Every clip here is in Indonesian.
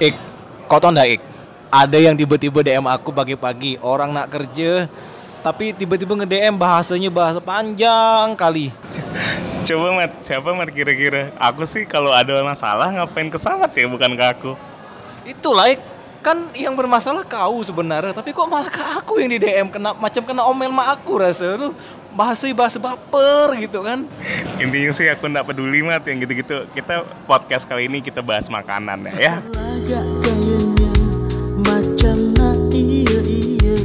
Ik, kau tau nggak Ik? Ada yang tiba-tiba DM aku pagi-pagi, orang nak kerja, tapi tiba-tiba nge-DM bahasanya bahasa panjang kali. Coba Mat, siapa Mat kira-kira? Aku sih kalau ada masalah ngapain ke Samat ya, bukan ke aku. Itulah Ik, kan yang bermasalah kau sebenarnya, tapi kok malah ke aku yang di DM kena macam kena omel ma aku rasa tuh bahasa bahasa baper gitu kan. Intinya sih aku nggak peduli Mat yang gitu-gitu. Kita podcast kali ini kita bahas makanan ya. ya. Lagak kayaknya macam nak iya iya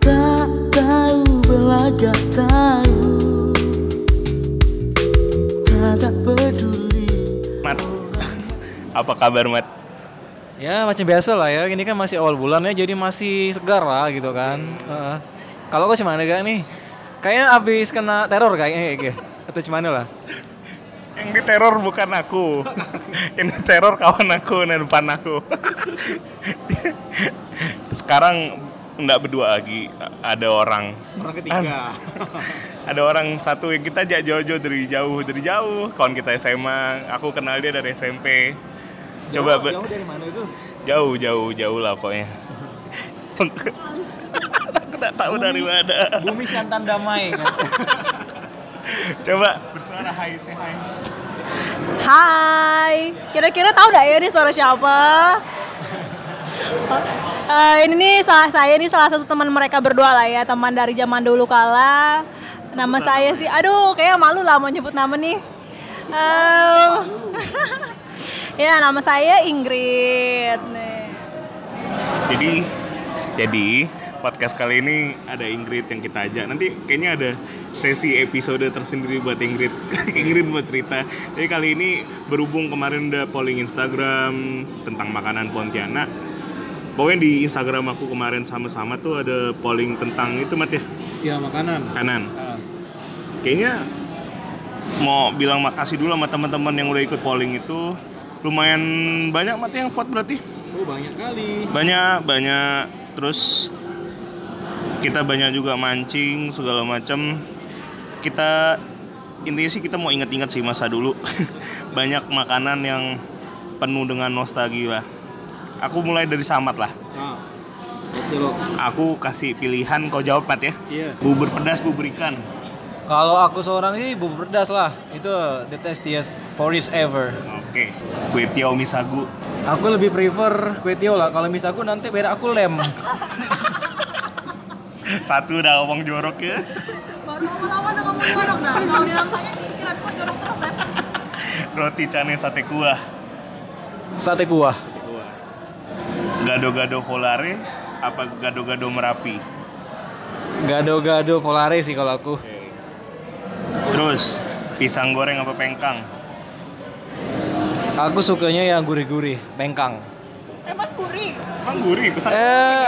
Tak tahu belagak tahu Tak peduli Mat, apa kabar Mat? Ya macam biasa lah ya, ini kan masih awal bulan ya, jadi masih segar lah gitu kan. Heeh. Kalau kau gimana gak nih? Kayaknya abis kena teror kayaknya kayak atau gimana lah? Yang diteror bukan aku. yang diteror kawan aku di depan aku. Sekarang nggak berdua lagi, ada orang. Orang ketiga. Ada orang satu yang kita jauh-jauh dari jauh dari jauh. Kawan kita SMA, aku kenal dia dari SMP. Coba be- jauh dari mana itu? jauh jauh jauh lah pokoknya. aku nggak tahu dari mana. Bumi Siantan Damai kan. Coba bersuara hai, say hai. Hai, kira-kira tahu nggak ya ini suara siapa? Eh, ini nih salah saya ini salah satu teman mereka berdua lah ya, teman dari zaman dulu kala. Nama saya sih, aduh kayak malu lah mau nyebut nama nih. ya nama saya Ingrid nih. Jadi jadi podcast kali ini ada Ingrid yang kita ajak. Nanti kayaknya ada sesi episode tersendiri buat Ingrid. Ingrid buat cerita. Jadi kali ini berhubung kemarin udah polling Instagram tentang makanan Pontianak. Pokoknya di Instagram aku kemarin sama-sama tuh ada polling tentang itu Mat ya, Ya makanan. kanan. Kayaknya mau bilang makasih dulu sama teman-teman yang udah ikut polling itu. Lumayan banyak Mat yang vote berarti? Oh banyak kali. banyak banyak. Terus kita banyak juga mancing segala macam kita intinya sih kita mau ingat-ingat sih masa dulu. Banyak makanan yang penuh dengan nostalgia lah. Aku mulai dari samat lah. Coba. aku kasih pilihan kau jawab Pat ya. Iya. bubur pedas bubur ikan Kalau aku seorang sih bubur pedas lah. Itu the tastiest porridge ever. oke kue tiaw misagu Aku lebih prefer kue tiaw lah. Kalau misalku nanti beda aku lem. satu udah ngomong jorok ya Baru awal-awal udah ngomong jorok dah. Kalau di dalam saya pikiran kok jorok terus ya. roti cane sate kuah Sate kuah. gado-gado volare apa gado-gado merapi Gado-gado polare sih kalau aku. Terus pisang goreng apa pengkang? Aku sukanya yang gurih-gurih, pengkang. Emang gurih. Emang gurih, pisang Eh.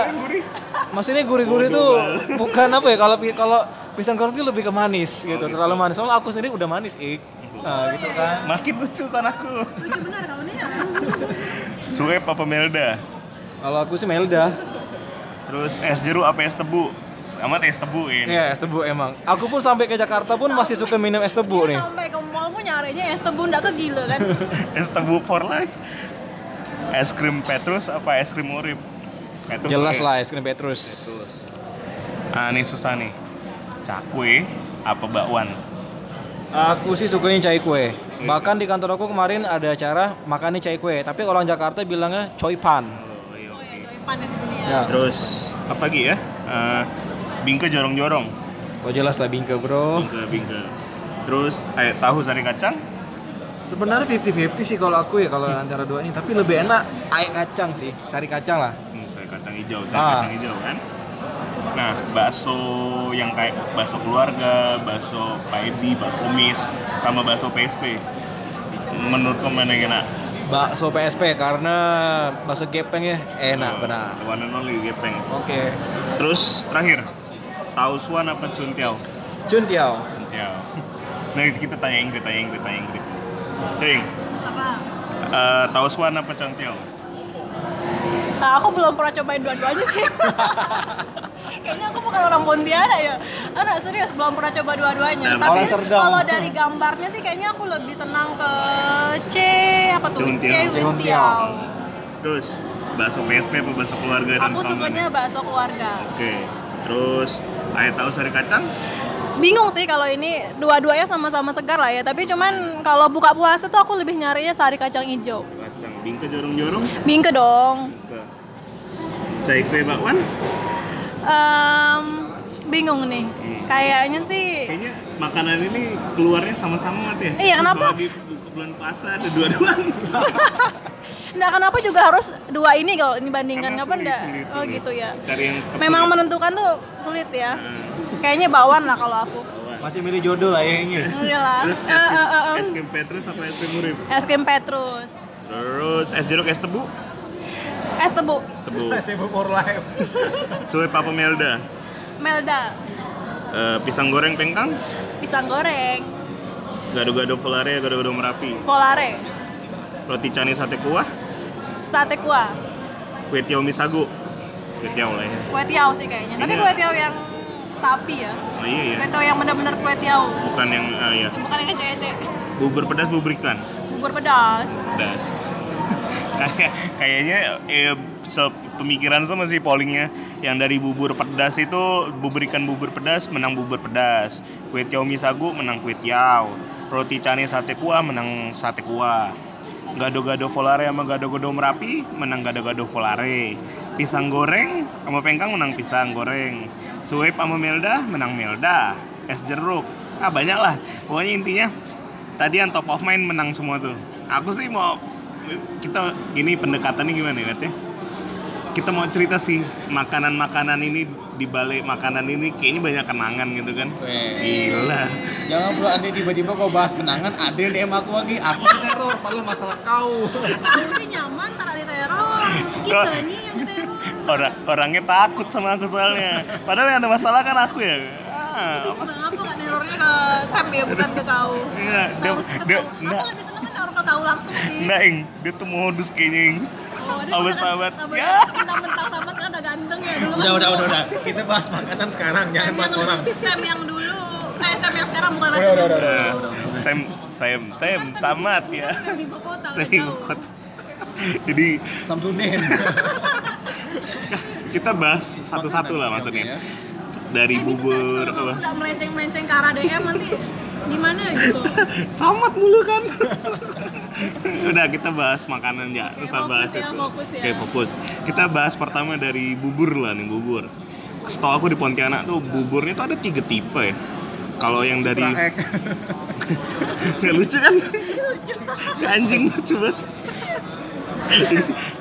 goreng gurih. Maksudnya gurih-gurih tuh bukan apa ya kalau kalau pisang goreng itu lebih ke manis gitu, terlalu manis. Soalnya aku sendiri udah manis, ik. Nah, gitu kan. Makin lucu kan aku. Lucu benar kamu nih ya. Suep apa Melda? Kalau aku sih Melda. Terus es jeruk apa es tebu? Amat es tebu ini. Iya, es tebu emang. Aku pun sampai ke Jakarta pun masih suka minum es tebu nih. Sampai ke mallmu nyarinya es tebu ndak ke gila kan. es tebu for life. Es krim Petrus apa es krim Urip? Petrus Jelas lah es krim Petrus. Ah, ini susah nih. Cakwe apa bakwan? Aku sih sukanya cai kue. Bahkan di kantor aku kemarin ada acara makannya cai kue, tapi orang Jakarta bilangnya coy pan. Oh, iya, Oh oke. ya, coy pan ya di sini ya. Ya. Terus apa lagi ya? Eh, bingke jorong-jorong. Oh jelas lah bingke bro. Bingke bingke. Terus ayat tahu sari kacang? Sebenarnya 50-50 sih kalau aku ya kalau antara dua ini, tapi lebih enak air kacang sih, sari kacang lah. Hmm, saya kacang hijau, cari Ah. kacang hijau kan. Nah, bakso yang kayak bakso keluarga, bakso Pak Edi, Pak Kumis, sama bakso PSP. Menurut kamu mana yang enak? Bakso PSP karena bakso gepeng ya enak benar. The one and only gepeng. Oke. Terus terakhir, tahu suan apa cuntiao? Chun Tiao. Cuntiao. Nah, kita tanya Ingrid, tanya Ingrid, tanya Ingrid. Ing, Apa? eh, tahu suan apa cuntiao? Nah, aku belum pernah cobain dua-duanya sih. Kayaknya aku bukan orang Pontianak ya. Anak serius belum pernah coba dua-duanya. Nah, Tapi kalau dari gambarnya sih kayaknya aku lebih senang ke C apa tuh? Cuntiao. C. Cuntiao. Terus bakso PSP apa bakso keluarga dan Aku sukanya bakso keluarga. Oke. Terus ayat tahu sari kacang? Bingung sih kalau ini dua-duanya sama-sama segar lah ya. Tapi cuman kalau buka puasa tuh aku lebih nyarinya sari kacang hijau. Kacang bingke jorong-jorong? Bingke dong. Ke. Cai kue bakwan? Em, bingung nih. Hmm. Kayaknya sih Kayaknya makanan ini keluarnya sama-sama Mat, ya? Iya, kenapa? Bulan puasa ada dua-duanya. Nah, kenapa juga harus dua ini kalau dibandingkan Karena apa enggak? Oh sulit. gitu ya. Cari yang. Memang menentukan tuh sulit ya. Hmm. Kayaknya bawan lah kalau aku. Masih milih jodoh lah ya ini. Iya lah. Terus es Eh, krim, eh, eh, eh. es krim Petrus apa es krim Urip? Es krim Petrus. Terus es jeruk es tebu? Es tebu. Tebu. Sibuk for life. Suwe Papa Melda. Melda. Eh, pisang goreng pengkang? Pisang goreng. Gado-gado volare, gado-gado merapi. Volare. Roti cane sate kuah? Sate kuah. Kue tiaw misago? Kue tiaw lah ya. Kue tiaw sih kayaknya. Tapi Iya. kue tiaw yang sapi ya. Oh iya ya. Kue tiaw yang benar-benar kue tiaw. Bukan yang, ah ya. Bukan yang ece-ece. Bubur pedas, bubur ikan. Bubur pedas. pedas kayak kayaknya eh, pemikiran sama sih pollingnya yang dari bubur pedas itu bubur ikan bubur pedas menang bubur pedas kue tiaw misago menang kue tiaw roti cane sate kuah menang sate kuah. Gado-gado volare sama gado-gado merapi menang gado-gado volare. Pisang goreng sama pengkang menang pisang goreng. Suwep sama melda menang melda. Es jeruk. Ah banyak lah. Pokoknya intinya tadi yang top of mind menang semua tuh. Aku sih mau kita ini pendekatannya gimana ya ya? kita mau cerita sih makanan-makanan ini di balik makanan ini kayaknya banyak kenangan gitu kan Weh. gila Jangan pula ande tiba-tiba kau bahas kenangan, ada yang DM aku lagi, aku teror, padahal masalah kau. Aku sih nyaman tak ada teror. Kita nih yang teror. orang orangnya takut sama aku soalnya padahal yang ada masalah kan aku ya ah, apa? Kenapa gak nerornya ke Sam ya bukan ke kau? Iya, dia- dia-. Aku lebih seneng neror ke kau langsung sih. Enggak, Ing. Dia tuh modus kayaknya, Ing. Oh, Sama beneran- sahabat. sahabat- Ya. Mentang-mentang sahabat kan udah ganteng ya dulu kan. Udah, udah, udah, udah. Kita bahas makanan sekarang, jangan bahas orang. Sam yang dulu. Eh, Sam yang sekarang bukan Udah, lagi. udah, udah, udah. Sam, Sam, Sam, samat ya. Sam di ibu kota. udah Sam ibu jauh. kota. Jadi Samsudin. kita bahas satu-satu lah maksudnya. Dari Eh, bubur apa? udah melenceng-melenceng ke arah DM nanti gimana gitu? Samat mulu kan. Udah kita bahas makanan ya, terus bahas ya, itu. fokus ya. Oke, fokus. Kita bahas pertama dari bubur lah nih, bubur. Setahu aku di Pontianak tuh buburnya tuh ada tiga tipe ya. Kalau yang dari Nggak lucu kan? Si anjing lucu banget.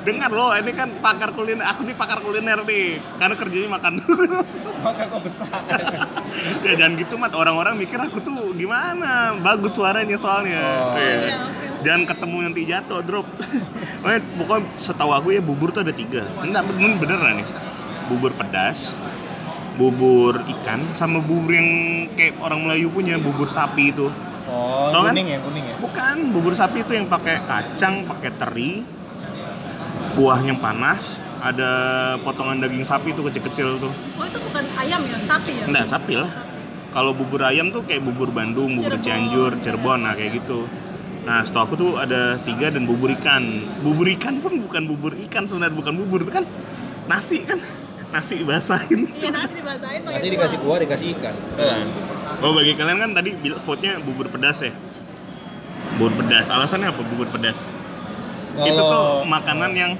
Dengar loh, ini kan pakar kuliner. Aku nih pakar kuliner nih, karena kerjanya makan. Maka kau besar. ya jangan gitu mat. Orang-orang mikir aku tuh gimana? Bagus suaranya soalnya. Oh. Iya. Jangan ketemu nanti jatuh drop. Pokoknya, pokoknya setahu aku ya bubur tuh ada tiga. Enggak bener beneran nih. Bubur pedas, bubur ikan, sama bubur yang kayak orang Melayu punya bubur sapi itu. Oh, Tau kan? kuning ya, kuning ya. Bukan, bubur sapi itu yang pakai kacang, pakai teri, kuahnya panas, ada potongan daging sapi tuh kecil-kecil tuh. Oh itu bukan ayam ya, sapi ya? Enggak, sapi lah. Kalau bubur ayam tuh kayak bubur Bandung, bubur Cirebon. Cianjur, Cirebon, nah kayak gitu. Nah, setahu aku tuh ada tiga dan bubur ikan. Bubur ikan pun bukan bubur ikan sebenarnya, bukan bubur itu kan nasi kan, nasi dibasahin. Iya nasi Masih kuah. dikasih kuah, dikasih ikan. Oh bagi kalian kan tadi vote-nya bubur pedas ya. Bubur pedas. Alasannya apa bubur pedas? Itu tuh makanan yang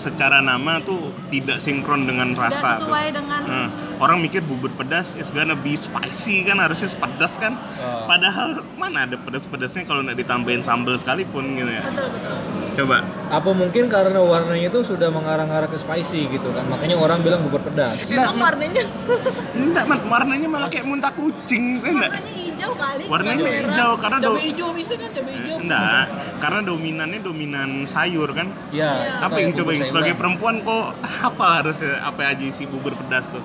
secara nama tuh tidak sinkron dengan Tidak rasa tuh. sesuai dengan Nah, orang mikir bubur pedas is gonna be spicy kan harusnya pedas kan. Oh. Padahal mana ada pedas-pedasnya kalau nggak ditambahin sambal sekalipun gitu ya. betul betul. Coba. Apa mungkin karena warnanya itu sudah mengarah-arah ke spicy gitu kan? Makanya orang bilang bubur pedas. Emang warnanya Enggak, Mat. warnanya malah kayak muntah kucing, enggak? warnanya hijau kali. Warnanya merah. hijau karena do Cabai hijau bisa kan cabai hijau? Enggak, karena dominannya dominan sayur kan. Ya. apa yang coba yang sebagai perempuan kok apa harusnya apa aja isi bubur pedas tuh?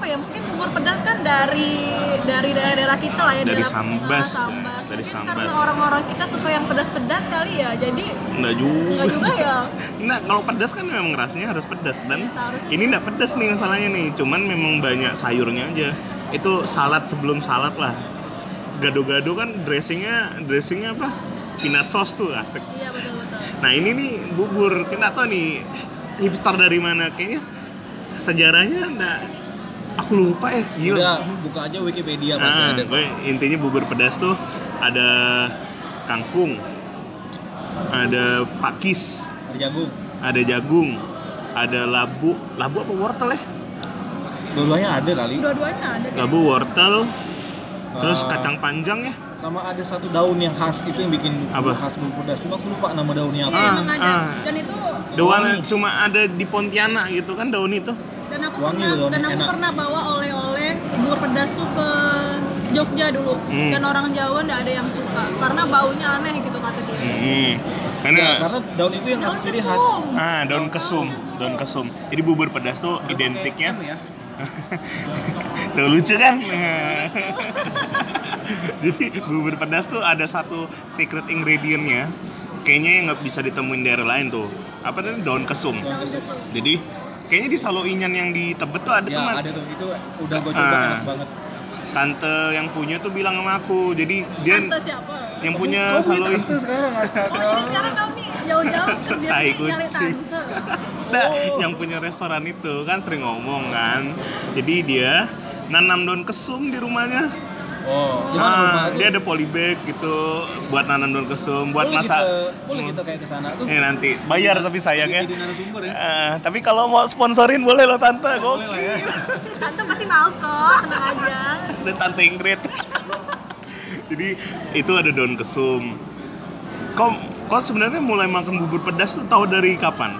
Apa ya mungkin bubur pedas kan dari dari daerah-daerah kita lah ya Dari daerah- Sambas. Ah, sambas. Dari Mungkin Sambas. karena orang-orang kita suka yang pedas-pedas kali ya jadi Enggak juga. enggak juga ya Nah, kalau pedas kan memang rasanya harus pedas dan seharusnya. ini enggak pedas nih masalahnya nih. Cuman memang banyak sayurnya aja. Itu salad sebelum salad lah. Gado-gado kan dressingnya dressingnya apa? Peanut sauce tuh asik. iya betul betul Nah ini nih bubur, kita tahu nih hipster dari mana kayaknya sejarahnya enggak aku lupa ya gila. Udah buka aja Wikipedia pasti Nah, ada. gue intinya bubur pedas tuh ada kangkung, ada pakis, Ada jagung. ada jagung, ada labu, labu apa wortel ya? Dua-duanya ada kali. Dua-duanya ada. Labu, wortel, terus Ah. kacang panjang ya? Sama ada satu daun yang khas itu yang bikin Apa? khas bubur pedas. Cuma aku lupa nama daunnya apa. Iya, Ah, ada. ah. Dan itu Daun cuma ada di Pontianak gitu kan daun itu. Dan Wangi pernah loh, dan aku enak. pernah bawa oleh-oleh bubur pedas tuh ke Jogja dulu Hmm. dan orang Jawa nggak ada yang suka karena baunya aneh gitu kata dia. Hmm. Karena Ya, karena daun itu yang khas Daun ciri khas. kesum. ah daun kesum, daun kesum. Jadi bubur pedas tuh identiknya Kayak M ya. Tuh lucu kan? Jadi bubur pedas tuh ada satu secret ingredientnya Kayaknya yang nggak bisa ditemuin daerah lain tuh Apa namanya? Daun kesum. Jadi kayaknya di Salo Inyan yang di Tebet tuh ada Ya, teman ada tuh. Itu udah gue coba Ah. enak banget. Tante yang punya tuh bilang sama aku Jadi dia Tante siapa? yang punya Kau Salo punya Inyan tante sekarang astaga. Oh, jadi sekarang kau nih jauh-jauh kerja nih nyari tante. Nah, yang punya restoran itu kan sering ngomong kan Jadi dia nanam daun kesum di rumahnya Oh, gimana Ah, rumah dia ada polybag gitu buat nanam daun kesum, buat boleh masak. Kita, boleh kita kayak ke sana tuh. Eh nanti bayar tapi sayangnya. Jadi narasumber ya. Eh, tapi kalau mau sponsorin boleh loh tante, Boleh lah ya. Tante pasti mau kok, tenang aja. Dan tante Ingrid. Jadi itu ada daun kesum. Kok kok sebenarnya mulai makan bubur pedas tuh tahu dari kapan?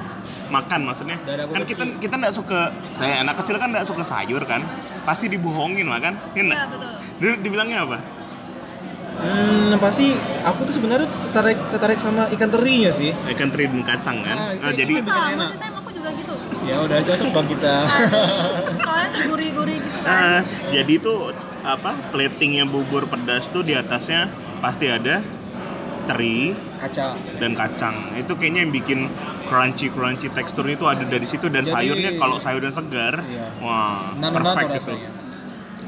Makan maksudnya. Kan kita kecil. kita nggak suka kayak anak kecil kan nggak suka sayur kan. Pasti dibohongin lah kan. Iya, betul. Dulu dibilangnya apa? Hmm, pasti aku tuh sebenarnya tertarik tertarik sama ikan terinya sih. Ikan teri dan kacang kan. Ah, itu Nah, jadi bikin Sama enak. sih, aku juga gitu. Ya udah cocok dong kita. Soalnya tuh gurih-gurih gitu kan. Ah, jadi itu apa platingnya bubur pedas tuh di atasnya pasti ada teri Kaca. dan kacang itu kayaknya yang bikin crunchy crunchy tekstur itu ada dari situ dan Jadi- sayurnya kalau sayurnya segar Iya. wah perfect itu rasanya.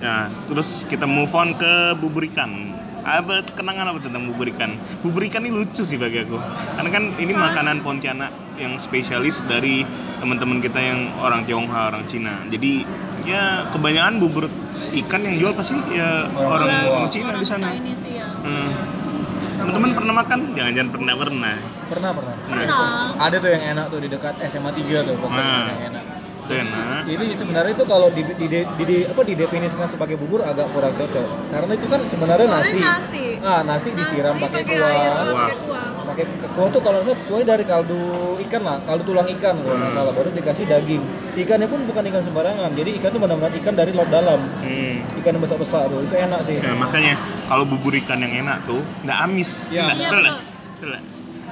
Nah terus kita move on ke bubur ikan apa kenangan apa tentang bubur ikan bubur ikan ini lucu sih bagi aku karena kan ini makanan Pontianak yang spesialis dari teman-teman kita yang orang Tionghoa orang Cina jadi ya kebanyakan bubur ikan yang jual pasti ya Orang orang, orang Cina di sana Ini sih ya. Hmm. teman-teman pernah makan jangan-jangan pernah pernah Pernah pernah. Pernah. Ada tuh yang enak tuh di dekat SMA 3 tuh pokoknya Nah. yang enak. Itu enak Jadi sebenarnya itu kalau di, di, di, di- apa didefinisikan sebagai bubur agak kurang cocok. Karena itu kan sebenarnya nasi. nasi. Ah, nasi disiram Nasi pakai pakai kuah. pakai kuah. Tuh kalau salah kuahnya dari kaldu ikan lah, kaldu tulang ikan kalau nggak salah. Baru dikasih daging. Ikannya pun bukan ikan sembarangan. Jadi ikan itu benar-benar ikan dari laut dalam. hmm. Ikan yang besar-besar tuh. Itu enak sih. Nah, makanya kalau bubur ikan yang enak tuh nggak amis. Iya. Nggak- Iya, betul nggak? betul. Betul nggak?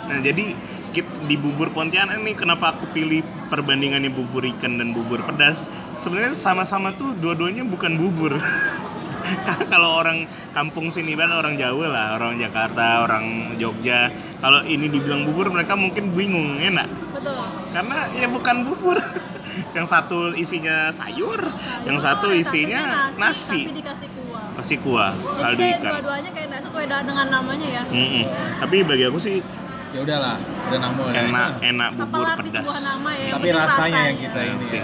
Nah, jadi di bubur Pontianak nih kenapa aku pilih perbandingannya bubur ikan dan bubur pedas? Sebenarnya sama-sama tuh dua-duanya bukan bubur. Kalau orang kampung sini kan orang Jawa lah, orang Jakarta, orang Jogja. Kalau ini dibilang bubur mereka mungkin bingung, enak. Betul. Karena ya bukan bubur. yang satu isinya sayur, yang satu isinya satunya nasi. Tapi dikasih kuah. Pasti kuah, kaldu ikan. dua-duanya kayak sesuai dengan namanya ya. Mm-mm. Tapi bagi aku sih Ya udahlah, udah nama udah. enak enak Apa bubur arti pedas. nama ya? Tapi rasanya yang kita ini. Oke.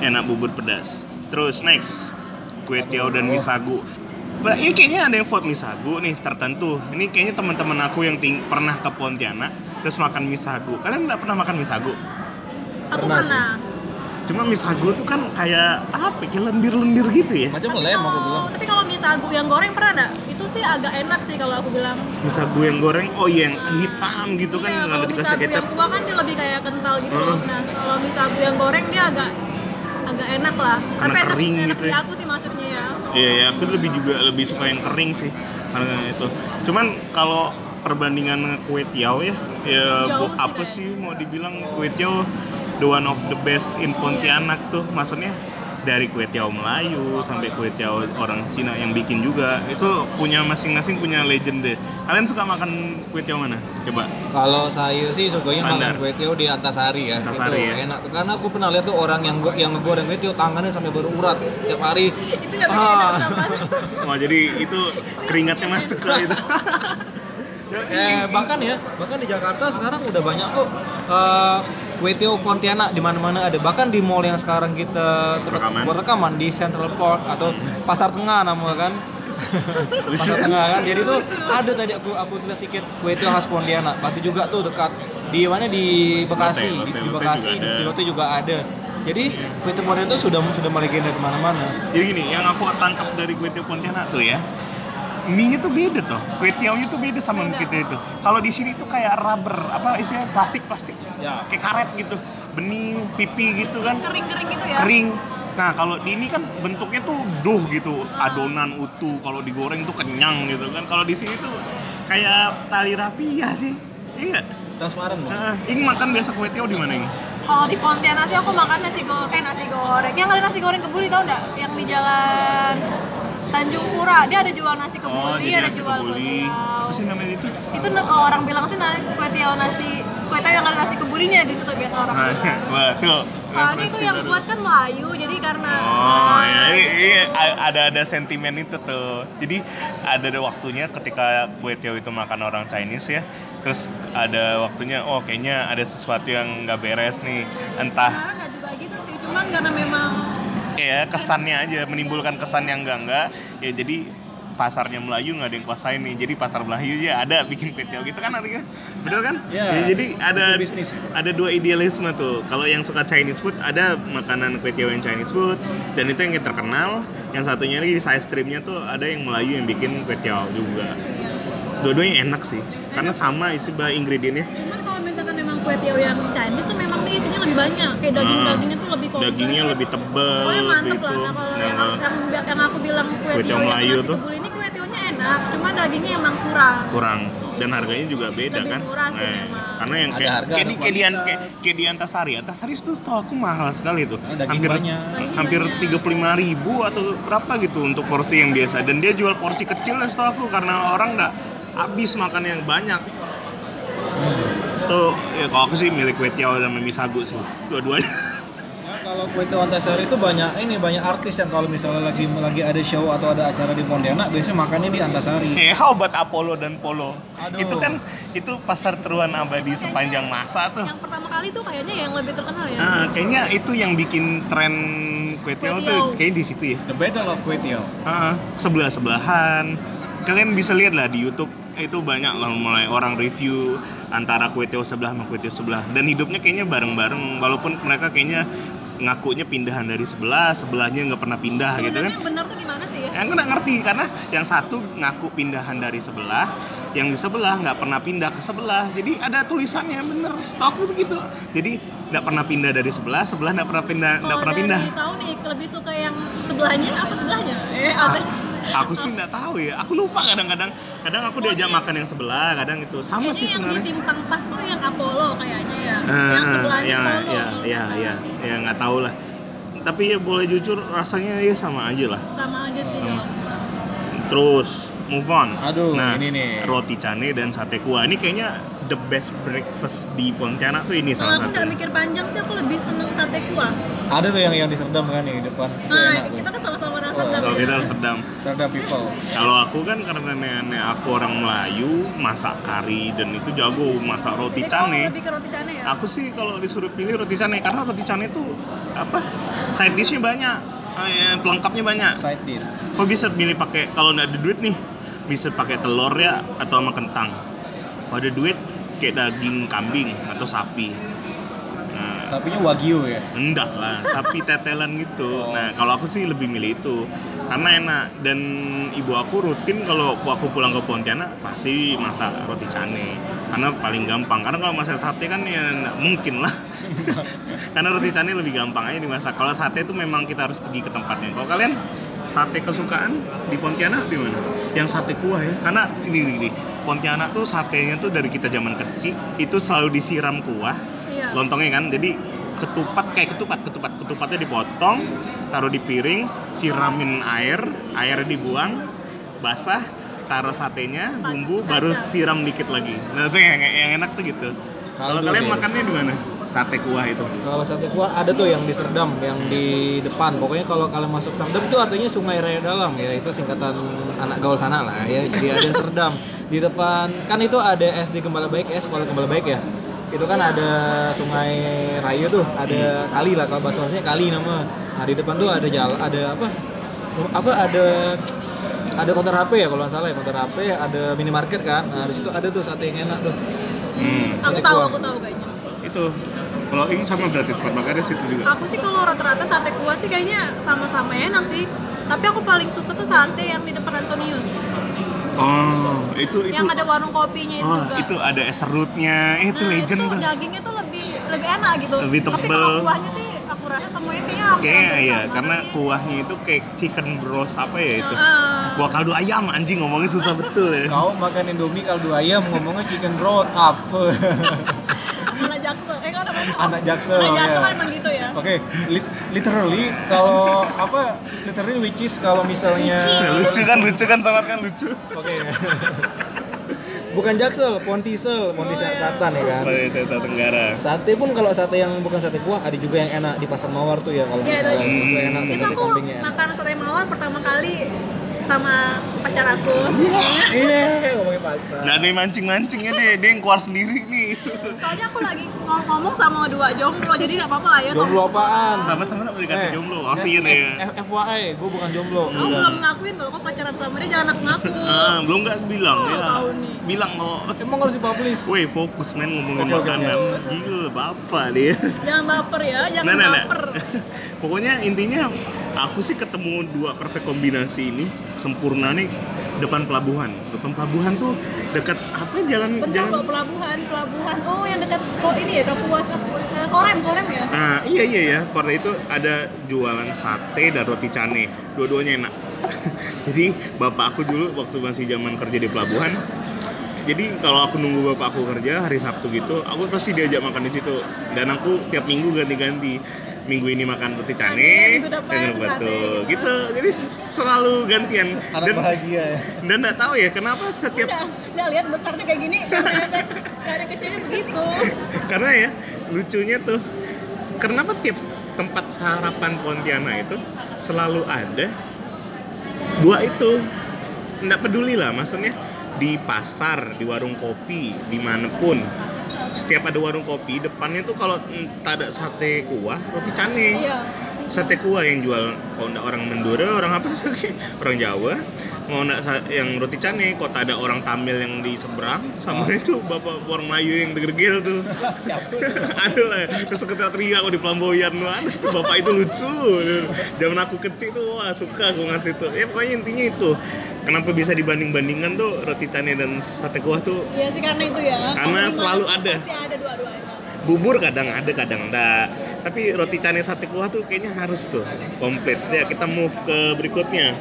Enak bubur pedas. Terus next kue tiaw dan misagu. Bah, ini kayaknya ada yang vote misagu nih tertentu. Ini kayaknya teman-teman aku yang ting- pernah ke Pontianak terus makan misagu. Kalian nggak pernah makan misagu? Aku Pernah pernah. Cuma misagu tuh kan kayak apa? Kayak lendir-lendir gitu ya. Macam lem aku bilang. Tapi kalau mie sagu yang goreng pernah nggak? Sih agak enak sih kalau aku bilang. Misagu yang goreng, oh iya yang hitam gitu kan Iya, nggak dikasih kecap. yang kuah kan dia lebih kayak kental gitu loh. Heeh. Nah, kalau mie sagu yang goreng dia agak agak enak lah. Karena Tapi enak, kering enak gitu di ya. aku sih maksudnya ya. Iya, ya, aku lebih juga lebih suka yang kering sih karena itu. Cuman kalau perbandingan kue tiaw ya, ya Jauh bu- sih apa kayaknya. sih mau dibilang kue tiaw the one of the best in Pontianak tuh, maksudnya dari kue tiaw Melayu sampai kue tiaw orang Cina yang bikin juga itu punya masing-masing punya legenda. Kalian suka makan kue tiaw mana? Coba. Kalau saya sih sukanya Standar. makan kue tiaw di Antasari ya. Antasari itu ya. enak tuh. Karena aku pernah lihat tuh orang yang yang ngegoreng kue tiaw tangannya sampai berurat tiap hari. Itu yang Ah. enak sama. Wah, jadi itu keringatnya masuk ke itu. Eh, bahkan ya, bahkan di Jakarta sekarang udah banyak kok eh, tiaw Pontianak di mana-mana ada. Bahkan di mall yang sekarang kita Rekaman. buat rekaman di Central Park atau Pasar Tengah namanya kan. Pasar Tengah kan. Jadi tuh ada tadi aku aku lihat sedikit tiaw khas Pontianak. Batu juga tuh dekat di mana di Bekasi, Lotte, di, Lotte, di Lotte Bekasi, juga ada. di Lotte juga ada. Jadi tiaw Pontianak itu sudah sudah melegenda di mana-mana. Jadi gini, yang aku tangkap dari tiaw Pontianak tuh ya, mie-nya tuh beda tuh. Kue tiawnya tuh beda sama kue tiaw itu. Kalau di sini tuh kayak rubber, apa istilahnya plastik-plastik. Ya. Kayak karet gitu. Bening, pipi gitu kan. Kering-kering gitu ya. Kering. Nah, kalau di ini kan bentuknya tuh duh gitu, adonan utuh. Kalau digoreng tuh kenyang gitu kan. Kalau di sini tuh kayak tali rapia sih. Iya nggak? Transparan loh. Nah, ini makan biasa kue tiaw di mana ini? Kalau di Pontianak sih aku makan nasi goreng, eh nasi goreng. Yang ada nasi goreng kebuli tau nggak? Yang di jalan Tanjung Pura, dia ada jual nasi kebuli, Oh, jadi ada nasi jual kue kebuli. Apa sih namanya itu? Itu nah, kalau orang bilang sih na- kue tiaw nasi, kue tiaw yang ada nasi kebulinya di situ biasa orang Nah, bilang. betul. Soalnya itu yang buat kan Melayu, jadi karena Oh ya, iya, ada ada sentimen itu tuh. Jadi ada ada waktunya ketika kue tiaw itu makan orang Chinese ya. Terus ada waktunya, oh kayaknya ada sesuatu yang nggak beres nih. Entah Sebenarnya nggak juga gitu sih, cuman karena memang ya kesannya aja, menimbulkan kesan yang enggak enggak. Ya jadi pasarnya Melayu nggak ada yang kuasain nih. Jadi pasar Melayu ya ada bikin kue tiaw gitu kan artinya. Bener kan? Ya, Ya, jadi ada bisnis. ada dua idealisme tuh. Kalau yang suka Chinese food ada makanan kue tiaw yang Chinese food dan itu yang terkenal. Yang satunya lagi di side streamnya tuh ada yang Melayu yang bikin kue tiaw juga. Dua-duanya enak sih, karena sama isi bah ingredientnya. Kue tiaw yang Chinese tuh memang dia isinya lebih banyak. Kayak daging-dagingnya tuh lebih komplit. Ah, Dagingnya lebih tebel Pokoknya mantep gitu. lah. Nah kalau Nah, yang, kalau yang, yang aku bilang kue, Kue tiaw yang Melayu nasi tuh. ini kue tiawnya enak. Cuman dagingnya emang kurang. kurang dan harganya juga beda Lebih kan. murah sih Nah, memang. karena yang kayak harga, kayak ada di kayak di, kualitas. kayak, kayak di Antasari. Antasari itu setahu aku mahal sekali tuh. Ah, daging hampir banyak. Daging hampir tiga puluh ribu atau berapa gitu untuk porsi yang biasa. Dan dia jual porsi kecil setahu aku karena orang nggak habis makan yang banyak. Tuh, ya kalau aku sih milik kue tiaw dan mie sagu sih. Dua-duanya. Ya, kalau kue tiaw Antasari itu banyak ini banyak artis yang kalau misalnya lagi lagi ada show atau ada acara di Pontianak biasanya makannya di Antasari. Ya, how about Apollo dan Polo? Aduh. Itu kan itu pasar teruan abadi sepanjang masa tuh. Yang pertama kali tuh kayaknya yang lebih terkenal ya. Nah, kayaknya itu yang bikin tren kue tiaw tuh kayaknya di situ ya. The Battle of Kue Tiaw. sebelah sebelahan. Kalian bisa lihat lah di YouTube itu banyak lah mulai orang review antara kue tiaw sebelah sama kue tiaw sebelah dan hidupnya kayaknya bareng-bareng walaupun mereka kayaknya ngakunya pindahan dari sebelah sebelahnya nggak pernah pindah gitu kan Sebenarnya benar tuh gimana sih ya? yang nggak ngerti karena yang satu ngaku pindahan dari sebelah yang di sebelah nggak pernah pindah ke sebelah jadi ada tulisannya bener stok tuh gitu jadi nggak pernah pindah dari sebelah sebelah nggak pernah pindah nggak pernah pindah tahu nih lebih suka yang sebelahnya apa sebelahnya? Eh, apa? Aku sih nggak tahu ya aku lupa kadang-kadang kadang aku diajak makan yang sebelah kadang itu sama Ini sih yang di sebenarnya simpang pas tuh yang Apollo kayaknya ya. Eh, yang eh, sebelahnya ya Polo. ya kalau ya nggak ya ya nggak tahu lah tapi ya boleh jujur rasanya ya sama aja lah Sama aja sih. Hmm. kalau. terus move on Aduh, nah ini nih. roti cane dan sate kuah ini kayaknya the best breakfast di Pontianak tuh ini Kalau salah aku satu nggak mikir panjang sih, aku lebih seneng sate kuah. Ada tuh yang yang di Serdam kan nih di depan. Nah, kita kan kalau kita sedang Serdam people. kalau aku kan karena nenek aku orang Melayu masak kari dan itu jago masak roti Jadi kamu cane lebih ke roti cane ya? Aku sih kalau disuruh pilih roti cane karena roti cane itu apa side dishnya banyak, Ah, ya, pelengkapnya banyak. Side dish. Kok bisa pilih pakai kalau nggak ada duit nih bisa pakai telur ya atau sama kentang. Kalau ada duit kayak daging kambing atau sapi. Sapinya wagyu ya. enggak lah, sapi tetelan gitu. Nah, kalau aku sih lebih milih itu karena enak dan ibu aku rutin kalau aku pulang ke Pontianak pasti masak roti cane karena paling gampang. Karena kalau masak sate kan ya nggak mungkin lah. karena roti cane lebih gampang aja dimasak. Kalau sate itu memang kita harus pergi ke tempatnya. Kalau kalian sate kesukaan di Pontianak di mana? Yang sate kuah ya. Karena ini ini, ini. Pontianak tuh satenya tuh dari kita zaman kecil itu selalu disiram kuah Iya. lontongnya kan jadi ketupat kayak ketupat ketupat ketupatnya dipotong taruh di piring siramin air airnya dibuang basah taruh satenya bumbu baru siram dikit lagi nah itu yang, yang enak tuh gitu kalau kalian dia. makannya di mana sate kuah itu Kalau sate kuah ada tuh yang di Serdam, yang di depan. Pokoknya kalau kalian masuk Serdam itu artinya Sungai Raya Dalam ya. Itu singkatan anak gaul sana lah ya. Jadi ada Serdam. di depan kan itu ada SD Gembala Baik ya sekolah Gembala Baik ya itu kan ada sungai Rayo tuh ada kali lah kalau bahasa Indonesianya kali nama nah di depan tuh ada jalan ada apa apa ada ada konter HP ya kalau nggak salah ya konter HP ada minimarket kan nah di situ ada tuh sate yang enak tuh Hmm, Aku tahu, kuah. aku tahu kayaknya. itu. Kalau ini sama berarti tempat makan di situ juga. Aku sih kalau rata-rata sate kuah sih kayaknya sama-sama enak sih. Tapi aku paling suka tuh sate yang di depan Antonius. Oh, itu itu. Yang ada warung kopinya itu Oh, juga. itu ada es serutnya. Eh, itu Nah, legend itu tuh. dagingnya tuh lebih lebih enak gitu. Lebih Tapi tebel. kalau kuahnya sih aku rasa semuanya kayaknya hampir Kayaknya hampir iya, karena sih. kuahnya itu kayak chicken bros apa ya itu. Ah. Kuah kaldu ayam anjing ngomongnya susah betul ya. kau makan Indomie kaldu ayam ngomongnya chicken broth apa anak jaksel. Eh kau namanya? Anak Jaksel, Anak jaksel ya. emang gitu ya. Oke, lit- literally kalau apa literally which is kalau misalnya lucu kan, lucu kan sangat kan lucu. Oke. bukan Jaksel, Pontisel, Pontisel Selatan ya kan. Tenggara. Sate pun kalau sate yang bukan sate kuah ada juga yang enak di Pasar Mawar tuh ya kalau Iya, salah. itu- Itu enak tuh Itu sate aku kambingnya. makan sate mawar pertama kali sama pacar aku. Iya, ngomongin pacar. Nggak ada yang mancing-mancingnya deh, dia yang keluar sendiri nih. Soalnya aku lagi ngom- ngomong sama dua jomblo, jadi nggak apa-apa lah ya. Jomblo apaan? Sama-sama lah dikata Eh, jomblo, kasihin ya. F- FYI, gue bukan jomblo. Aku belum ngakuin kalau kok pacaran sama dia jangan aku ngaku. Ah, belum nggak bilang Oh, ya. Bilang kok. Emang harus dipublish? Woi fokus men ngomongin makanan. Gila bapak dia. Jangan baper ya, jangan Nah, nah, nah. baper. Pokoknya intinya aku sih ketemu dua perfect kombinasi ini sempurna nih depan pelabuhan. Depan pelabuhan tuh dekat apa jalan Bentar jalan kok pelabuhan, pelabuhan. Oh, yang dekat kok ini ya, Kapuas eh, Korem, Korem ya. Nah, iya iya ya. Pada itu ada jualan sate dan roti cane. Dua-duanya enak. jadi bapak aku dulu waktu masih zaman kerja di pelabuhan. Jadi kalau aku nunggu bapak aku kerja hari Sabtu gitu, aku pasti diajak makan di situ. Dan aku tiap minggu ganti-ganti. Minggu ini makan roti cane, minggu depan sate, batu, gitu. gitu. Jadi selalu gantian. Anak Dan bahagia ya. dan nggak tahu ya kenapa setiap Udah, udah lihat besarnya kayak gini, dari kecilnya begitu. karena ya lucunya tuh kenapa tiap tempat sarapan Pontianak itu selalu ada dua itu nggak peduli lah maksudnya di pasar di warung kopi di mana pun setiap ada warung kopi depannya tuh kalau tak ada sate kuah roti cane Iya. Sate kuah yang jual kalau nggak orang Mandura orang apa lagi orang Jawa. Mau sa- yang roti cane kok tak ada orang Tamil yang di seberang sama itu bapak orang Melayu yang degergil tuh. Ada lah terus kita teriak aku di Flamboyan wah itu bapak itu lucu. Zaman aku kecil tuh wah suka aku ngasih tuh. Ya pokoknya intinya itu. Kenapa bisa dibanding bandingkan tuh roti cane dan sate kuah tuh? Iya sih karena itu ya. Karena selalu ada. Pasti ada dua-duanya. bubur kadang ada kadang enggak tapi roti cane sate kuah tuh kayaknya harus tuh komplit. Ya kita move ke berikutnya.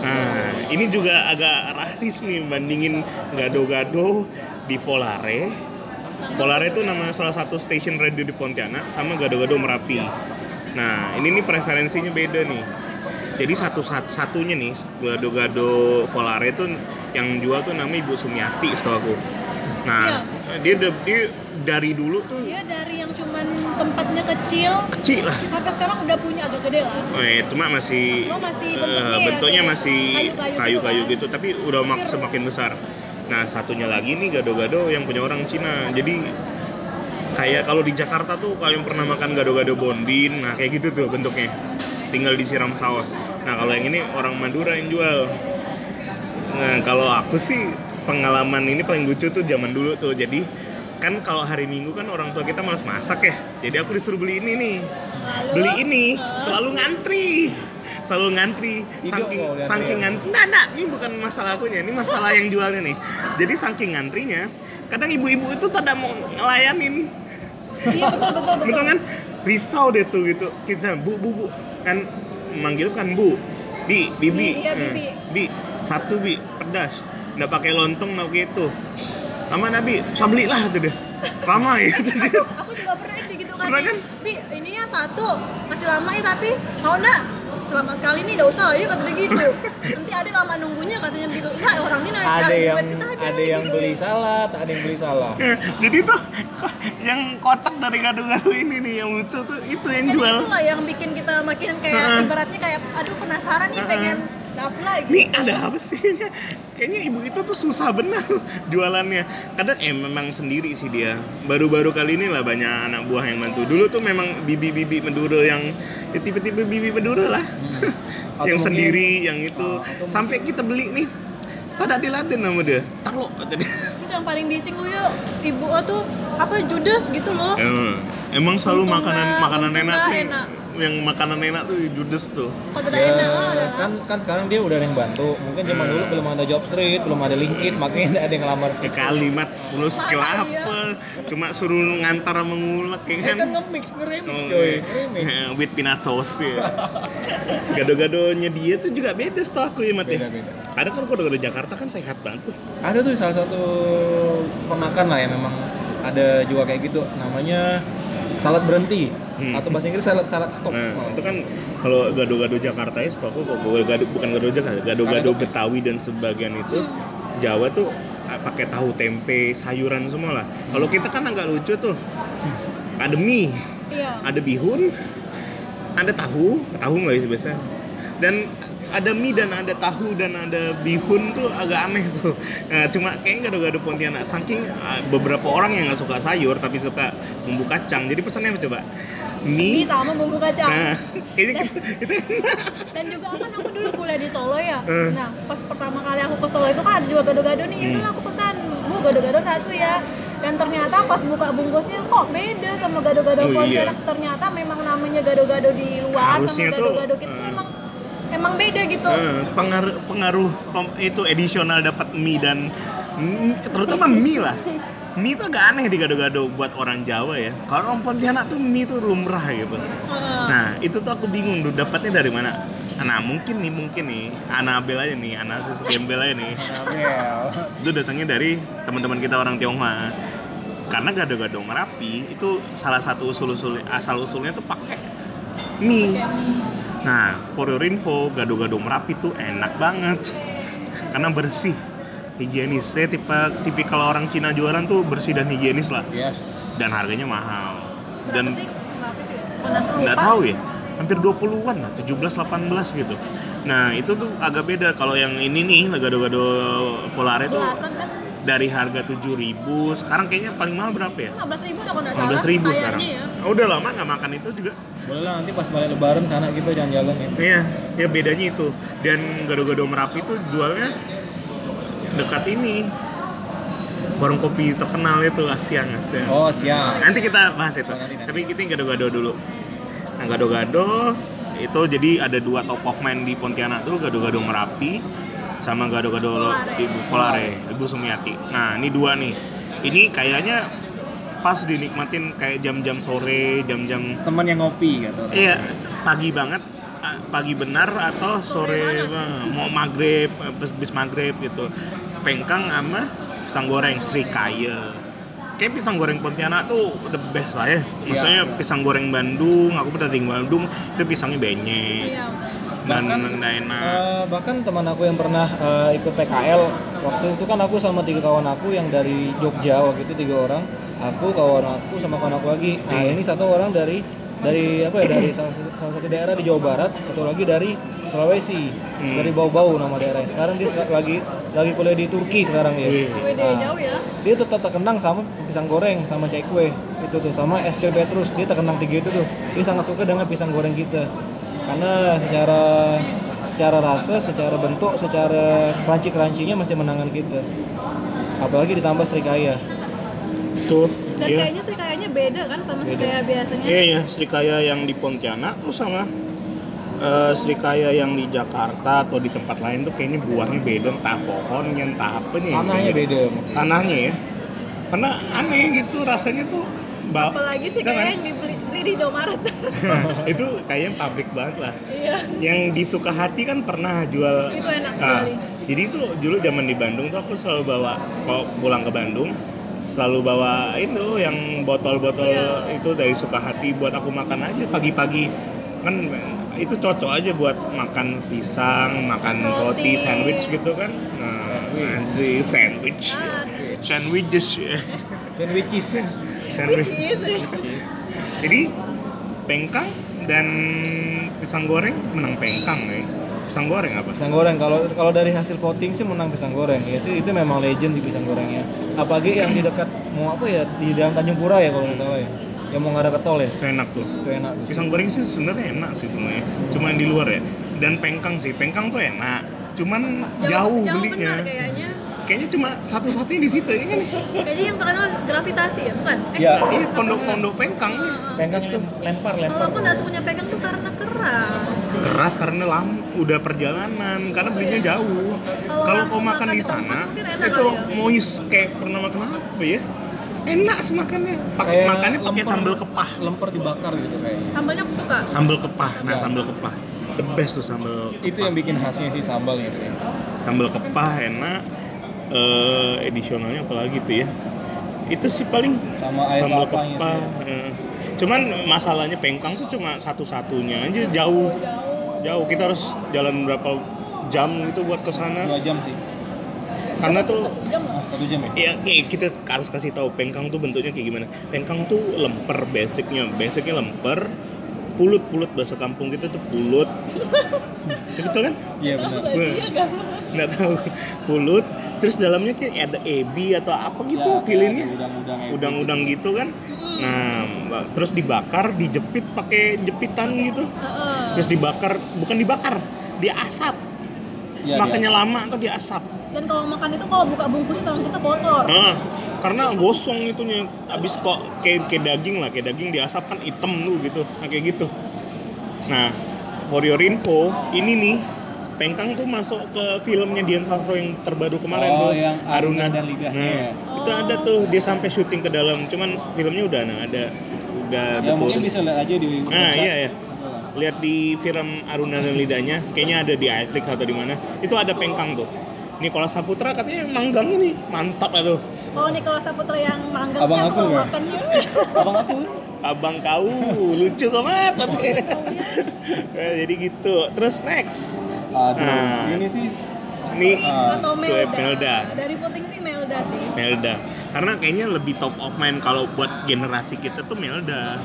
Nah ini juga agak rasis nih bandingin gado-gado di Volare. Volare itu nama salah satu stasiun radio di Pontianak sama gado-gado Merapi. Nah ini nih preferensinya beda nih. Jadi satu sat- satunya nih gado-gado Volare itu yang jual tuh namanya Ibu Sumiati setahu aku. Nah dia dia dari dulu tuh Dia dari yang cuman tempatnya kecil kecil lah sampai sekarang udah punya agak gede lah. Eh, cuma masih, Cuma masih bentuknya ya, bentuknya kayak masih kayu-kayu kayu-kayu gitu gitu, tapi udah mak semakin besar. Nah satunya lagi nih gado-gado yang punya orang Cina. Jadi kayak kalau di Jakarta tuh kalian pernah makan gado-gado bondin, nah kayak gitu tuh bentuknya. Tinggal disiram saus. Nah kalau yang ini orang Madura yang jual. Nah kalau aku sih pengalaman ini paling lucu tuh zaman dulu tuh. Jadi kan kalau hari Minggu kan orang tua kita malas masak ya. Jadi aku disuruh beli ini nih. Lalu, Beli ini selalu ngantri. Selalu ngantri. Saking diantri saking ya? ngantri. Nah, nah, ini bukan masalah akunya, ini masalah yang jualnya nih. Jadi saking ngantrinya, kadang ibu-ibu itu tidak mau ngelayanin. Iya betul betul betul. Betul kan? Risau deh tuh gitu. Kita bu bu bu kan manggil kan bu. Bi, bibi. Bi, iya, bibi. bi, satu bi, pedas. Nggak pakai lontong, nggak pakai Lama nabi, bisa belilah tuh deh. Ramai gitu dia. Aku juga pernah gitu kan. Pernah kan? Bi, ini ya satu masih lama ya tapi mau enggak? Selama sekali nih enggak usah lah yuk katanya gitu. Nanti ada lama nunggunya katanya begitu. Nah, orang ini naik Ada yang kita ada yang gitu. beli salah, tak ada yang beli salah. Jadi tuh yang kocak dari gado-gado ini nih yang lucu tuh itu yang Kan jual. itulah yang bikin kita makin kayak ibaratnya kayak aduh penasaran nih pengen Apa lagi? Nih ada apa sih? Kayaknya ibu itu tuh susah benar jualannya. Kadang eh memang sendiri sih dia. Baru-baru kali ini lah banyak anak buah yang bantu. Dulu tuh memang bibi-bibi Madura yang ya tipe-tipe bibi Madura lah. Atau yang mungkin- sendiri, yang itu. Oh, atau Sampai kita beli nih. Tada diladen nama dia. Tarlo kata dia. Terus yang paling bising gue ya ibu oh tuh apa judes gitu loh. Emang, emang selalu Untung makanan makanan enak tuh. enak. Yang makanan enak tuh judes tuh. Kalau tidak Ya, enak oh, adalah. kan kan sekarang dia udah ada yang bantu. Mungkin zaman dulu belum ada job street, belum ada linkit, makanya nggak ada yang ngelamar sih. Ya kalimat lu skill Iya. apa? Cuma suruh ngantar sama ngulek ya Kan, kan. kan nge-mix, nge-remix Oh, coy, iya. nge-remix. with peanut sauce ya. Gado-gadonya dia tuh juga beda setahu aku ya Mat ya. Kadang kan gado-gado Jakarta kan sehat banget tuh. Ada tuh salah satu pemakan lah yang memang ada juga kayak gitu, namanya salad berhenti Hmm. atau bahasa Inggris salad salad stop. Nah, Oh. itu kan kalau gado-gado Jakarta ya aku kok gado bukan gado Jakarta, gado-gado Betawi dan sebagian itu Jawa tuh ah, pakai tahu tempe, sayuran semua lah. Kalau kita kan agak lucu tuh. Ada mie, Iya. ada bihun, ada tahu, tahu nggak sih biasa. Dan ada mie dan ada tahu dan ada bihun tuh agak aneh tuh. Nah, cuma kayaknya gado-gado Pontianak. Saking ah, beberapa orang yang nggak suka sayur tapi suka bumbu kacang. Jadi pesannya apa coba? Ini Mie. sama bumbu kacang. Nah, kayaknya gitu, itu Dan juga kan aku dulu kuliah di Solo ya. Eh. Nah, pas pertama kali aku ke Solo itu kan ada juga gado-gado nih. Hmm. Yaudah lah aku pesan, bu gado-gado satu ya. Dan ternyata pas buka bungkusnya kok beda sama gado-gado Oh, iya. Ternyata memang namanya gado-gado di luar Harusnya sama gado-gado kita tuh eh. emang emang beda gitu. Eh, pengaruh pengaruh itu edisional dapat mie dan terutama mie lah mie itu agak aneh di gado-gado buat orang Jawa ya. Kalau orang Pontianak tuh mie tuh lumrah gitu. Heeh. nah itu tuh aku bingung tuh dapatnya dari mana? Nah mungkin nih mungkin nih Anabel aja nih Anasis Gembel aja nih. Abel. itu datangnya dari teman-teman kita orang Tionghoa. Karena gado-gado Merapi itu salah satu usul-usul asal usulnya tuh pakai mie. Nah for your info gado-gado Merapi tuh enak banget. Karena bersih higienis saya tipe tipikal orang Cina jualan tuh bersih dan higienis lah Yes. dan harganya mahal Berapa dan sih? Itu ya? Nggak tahu ya hampir 20-an lah 17 18 gitu nah itu tuh agak beda kalau yang ini nih gado-gado Volare tuh Belasan kan? dari harga 7000 sekarang kayaknya paling mahal berapa ya 15 ribu udah kalau nggak salah. 15 ribu kayaknya sekarang ya. Oh, udah lama nggak makan itu juga Boleh lah nanti pas balik lebaran sana gitu jalan-jalan ya. iya ya bedanya itu dan gado-gado merapi tuh jualnya dekat ini. Warung kopi terkenal itu Asia Asia Oh, siap. nanti kita bahas itu. Oh, nanti, nanti. tapi kita gado-gado dulu. Nah gado-gado itu jadi ada dua top of mind di Pontianak tuh gado-gado merapi sama gado-gado ibu Volare ibu Sumiati. Nah ini dua nih. Ini kayaknya pas dinikmatin kayak jam-jam sore jam-jam Teman yang ngopi gitu. iya pagi banget pagi benar atau sore, mau maghrib habis habis maghrib gitu. Pengkang sama pisang goreng Srikaya kayak pisang goreng Pontianak tuh the best lah ya. Maksudnya pisang goreng Bandung aku pernah tinggal Bandung itu pisangnya benyek Iya. dan Bahkan, enak. Eh, bahkan teman aku yang pernah eh, ikut PKL waktu itu kan aku sama tiga kawan aku yang dari Jogja waktu itu tiga orang. Aku kawan aku sama kawan aku lagi. Nah ini satu orang dari dari apa ya dari salah satu, salah satu daerah di Jawa Barat satu lagi dari Sulawesi. Hmm. dari Bau-Bau nama daerahnya. Sekarang dia lagi lagi kuliah di Turki sekarang dia. Nah, jauh ya. dia tetap terkenang sama pisang goreng sama cekwe itu tuh sama es krim Petrus. Dia terkenang tiga itu tuh. Dia sangat suka dengan pisang goreng kita. Karena secara secara rasa secara bentuk secara crunchy crunchynya masih menangan kita. Apalagi ditambah serikaya tuh Dan iya. kayaknya sih kayaknya beda kan sama Beda. kayak biasanya. iya ya Srikaya yang di Pontianak terus sama eh, Srikaya yang di Jakarta atau di tempat lain tuh kayaknya buahnya beda entah pohonnya entah apa nih tanahnya beda tanahnya ya karena aneh gitu rasanya tuh bau Apalagi sih Kita kan- kayaknya yang dibeli beli di Indomaret. itu kayaknya pabrik banget lah Iya. yang di Sukahati kan pernah jual Itu enak Nah, sekali. jadi itu dulu zaman di Bandung tuh aku selalu bawa kalau pulang ke Bandung selalu bawa itu yang botol-botol Iya. itu dari Sukahati buat aku makan aja pagi-pagi kan itu cocok aja buat makan pisang, makan roti, Roti. sandwich gitu kan. Nah, sandwich. Ah, Sandwiches. sandwiches sandwich. which is Jadi pengkang dan pisang goreng menang pengkang nih. Pisang goreng apa? Pisang goreng kalau kalau dari hasil voting sih menang pisang goreng. Ya sih itu memang legend sih pisang gorengnya. Apalagi yang di dekat mau apa ya di dalam Tanjung Pura ya kalau nggak salah ya. Yang mau nggak ada ketol ya. Itu enak tuh. Itu enak tuh. Pisang goreng sih sebenarnya enak sih sebenarnya. Cuma yang di luar ya. Dan pengkang sih. Pengkang tuh enak. Cuman jauh, belinya. benar kayaknya. Kayaknya cuma satu-satunya di situ ya kan? Kayaknya yang terkenal gravitasi ya, bukan? Eh, Ya, Iya, pondok-pondok pengkang. pengkang tuh lempar lempar. Kalau aku nggak punya pegang tuh karena keras. Keras karena lam udah perjalanan karena belinya jauh. Kalau kau makan makan di sana itu ya. moist kayak pernah makan apa ya? Enak sih makannya. Pakai Kayak makannya pakai sambal kepah. Lempar dibakar gitu kayaknya. Sambalnya aku suka. Sambal kepah. Nah, Ya. sambal kepah. The best tuh sambal. Itu yang bikin khasnya sih sambalnya sih. sambal kepah enak. Eh, edisionalnya apalagi tuh ya? Itu sih paling Sama air sambal kepah. sih. Cuman masalahnya pengkang tuh cuma satu-satunya aja jauh. Jauh kita harus jalan berapa jam gitu buat ke sana. Dua jam sih. Karena tuh satu jam ya. ya kayak kita harus kasih tahu pengkang tuh bentuknya kayak gimana. Pengkang tuh lemper basicnya, basicnya lemper. Pulut pulut bahasa kampung kita tuh pulut. Ya, betul kan? Iya benar. Nggak tahu. Pulut. Terus dalamnya kayak ada ebi atau apa gitu Ya, feelingnya. udang-udang. Udang-udang gitu kan. Nah, terus dibakar, dijepit pakai jepitan gitu. Terus dibakar, bukan dibakar, diasap. Iya, Makanya biasa. lama atau diasap. Dan kalau makan itu kalau buka bungkusnya tangan kita kotor. Nah, karena gosong itunya abis kok kayak, kayak daging lah kayak daging diasap kan hitam tuh gitu nah, kayak gitu nah for your info ini nih Pengkang tuh masuk ke filmnya Dian Sastro yang terbaru kemarin Oh, tuh yang Aruna dan Lidahnya nah, ya. itu ada tuh dia sampai syuting ke dalam. Cuman filmnya udah nah, ada udah Ya mungkin betul bisa lihat aja di nah website. iya ya lihat di film Aruna dan Lidahnya kayaknya ada di Netflix atau di mana. Itu ada Pengkang tuh. Nikola Saputra katanya manggang ini. Mantap ya tuh. Kalau Nicholas Saputra yang manggang Abang sih aku nggak? makan ya. Abang aku abang kau lucu banget Eh, jadi gitu. Terus next. Aduh, Nah. ini sih ini Atau Sueb Melda. Melda. Dari voting sih Melda sih. Melda. Karena kayaknya lebih top of mind kalau buat generasi kita tuh Melda.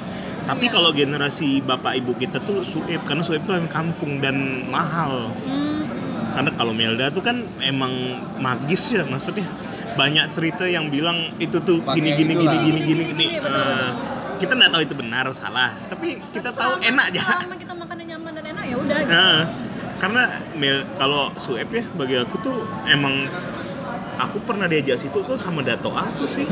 Tapi kalau generasi bapak ibu kita tuh Sueb karena Sueb tuh yang kampung dan mahal. Hmm, karena kalau Melda tuh kan emang magis ya maksudnya. Banyak cerita yang bilang itu tuh Pakai gini gini itu gini lah. gini gini Gini, gini. gini, betul, Nah, kita nggak tahu itu benar atau salah tapi kita tahu selama- enak aja Selama kita makannya nyaman dan enak ya udah. gitu. Nah, karena Mel kalau Sueb ya bagi aku tuh emang aku pernah diajak situ tuh sama dato aku sih.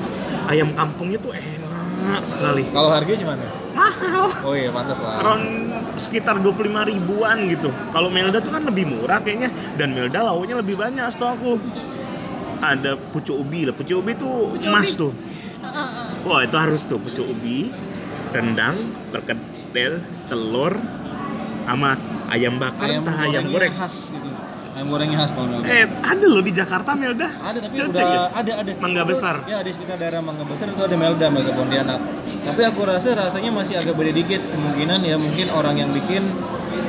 Ayam kampungnya tuh enak sekali. kalau harganya gimana? Mahal. Oh iya, pantas lah. Around sekitar 25 ribuan gitu. Kalau Melda tuh kan lebih murah kayaknya dan Melda lauknya lebih banyak setahu aku. Ada pucuk ubi lah. Pucuk ubi tuh emas tuh. Wah, itu harus tuh pucuk ubi, rendang, perkedel, telur sama ayam bakar, Ayam, entah ayam goreng. khas gitu. Ayam gorengnya khas kalau Melda. Eh, ada loh di Jakarta Melda. ada tapi Cocok udah ya? ada ada. Mangga Itu- besar. Ya di sekitar daerah Mangga Besar itu ada Melda Melda Pontianak. Tapi aku rasa rasanya masih agak beda dikit. Kemungkinan ya mungkin orang yang bikin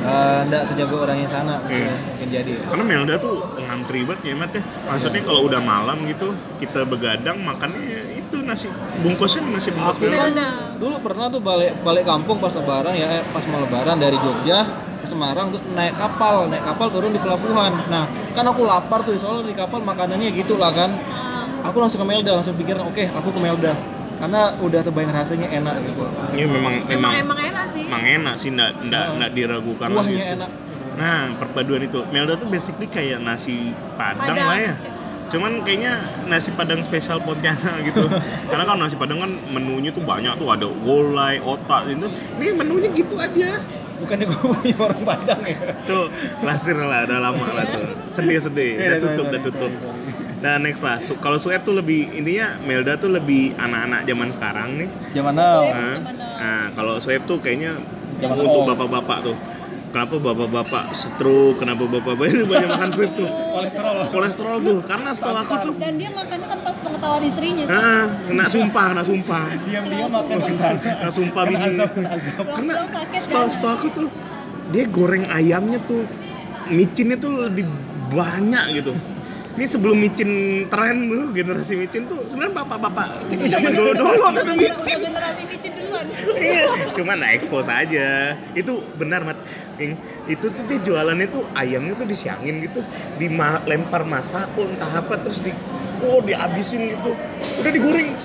eh, nggak sejago orang yang sana. Iya. Mungkin jadi. ya. Karena Melda tuh ngantri banget ya, Mat ya. Maksudnya kalau udah malam gitu, kita begadang makannya itu nasi bungkusnya nasi bungkus Aku kan Melda. dulu pernah tuh balik balik kampung pas lebaran ya eh, pas mau lebaran dari Jogja ke Semarang terus naik kapal naik kapal turun di pelabuhan nah kan aku lapar tuh soalnya di kapal makanannya gitu lah kan aku langsung ke Melda langsung pikir oke aku ke Melda karena udah terbayang rasanya enak gitu Iya memang memang Emang emang enak sih. emang enak sih, nggak nggak nggak diragukan lagi kuahnya sih. enak Nah, perpaduan itu. Melda tuh basically kayak nasi padang, Padang. lah ya. Cuman kayaknya nasi padang spesial Pontianak gitu. Karena kalau nasi padang kan menunya tuh banyak tuh ada gulai, otak gitu. Ini menunya gitu aja. bukannya gue punya orang Padang ya Tuh, lasir lah, udah lama lah tuh. Sedih-sedih, Iya, udah tutup, udah tutup. sorry, Nah, next lah. Su- kalau Sueb tuh lebih, intinya Melda tuh lebih anak-anak zaman sekarang nih. zaman now Nah, nah, kalau Sueb tuh kayaknya Zaman untuk bapak-bapak tuh. Kenapa bapak-bapak stroke, kenapa bapak-bapak itu banyak makan Sueb tuh? kolesterol kolesterol tuh karena setahu aku tuh Dan dia makannya tanpa pengetahuan istrinya. ah, kena sumpah kena sumpah diam-diam makan ke sana kena sumpah Kena bini kena sakit, setahu kan? setahu aku tuh dia goreng ayamnya tuh micinnya tuh lebih banyak gitu ini sebelum micin tren tuh generasi micin tuh sebenarnya bapak-bapak kita zaman dulu dulu tuh ada micin Generasi micin duluan. Iya, cuman nah expose aja. Itu benar, Mat. Ing, itu tuh dia jualannya tuh ayamnya tuh disiangin gitu, dilempar masako entah apa terus di oh dihabisin gitu. Udah digoreng.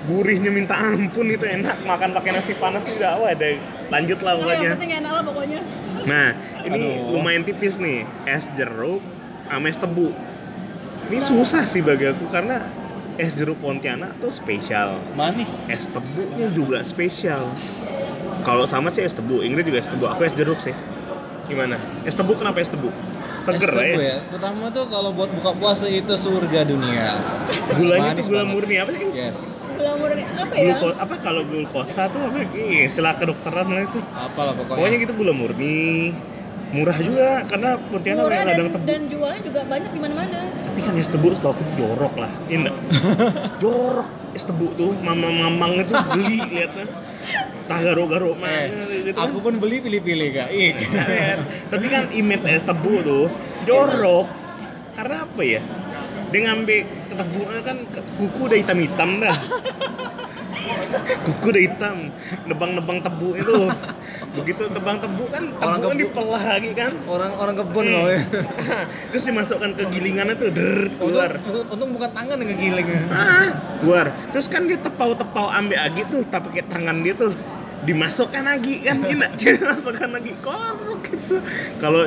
Gurihnya minta ampun itu enak makan pakai nasi panas udah wah ada lanjut lah Nah, yang pokoknya. penting enak lah pokoknya. Nah, ini Aduh. lumayan tipis nih, es jeruk sama es tebu. Ini susah sih bagi aku karena es jeruk Pontianak tuh spesial. Manis. Es tebunya juga spesial. Kalau sama sih es tebu, Ingrid juga es tebu. Aku es jeruk sih. Gimana? Es tebu kenapa es tebu? Es Seger tebu ya. ya. Pertama tuh kalau buat buka puasa itu surga dunia. Gulanya Manis tuh gula banget. murni apa sih? Yes. Gula murni apa ya? Gluko, apa kalau glukosa tuh apa? Ih, istilah kedokteran lah itu. Apalah pokoknya. Pokoknya gitu gula murni. Murah juga karena Pontianak Murah yang dan, ladang tebu. dan jualnya juga banyak di mana-mana. Tapi kan es tebu setahu aku jorok lah, iya enggak? jorok es tebu tuh, mama-mamang itu beli lihatnya. Tah garo-garo mah Eh, gitu kan. aku pun beli pilih-pilih kak. Ih. Kan. Tapi kan image es tebu tuh jorok. Karena apa ya? Dia ngambil tebunya kan kuku udah hitam-hitam dah. kuku udah hitam, nebang-nebang tebu itu. Begitu tebang tebu kan Orang tebu kan dipelah lagi kan. Orang-orang kebun Hmm. loh ya. Terus dimasukkan ke gilingannya tuh, der, keluar. Untung, untung bukan tangan yang ngegiling. Ah, keluar. Terus kan dia tepau-tepau ambil lagi tuh, tapi pakai tangan dia tuh dimasukkan lagi kan enak dimasukkan lagi korok gitu kalau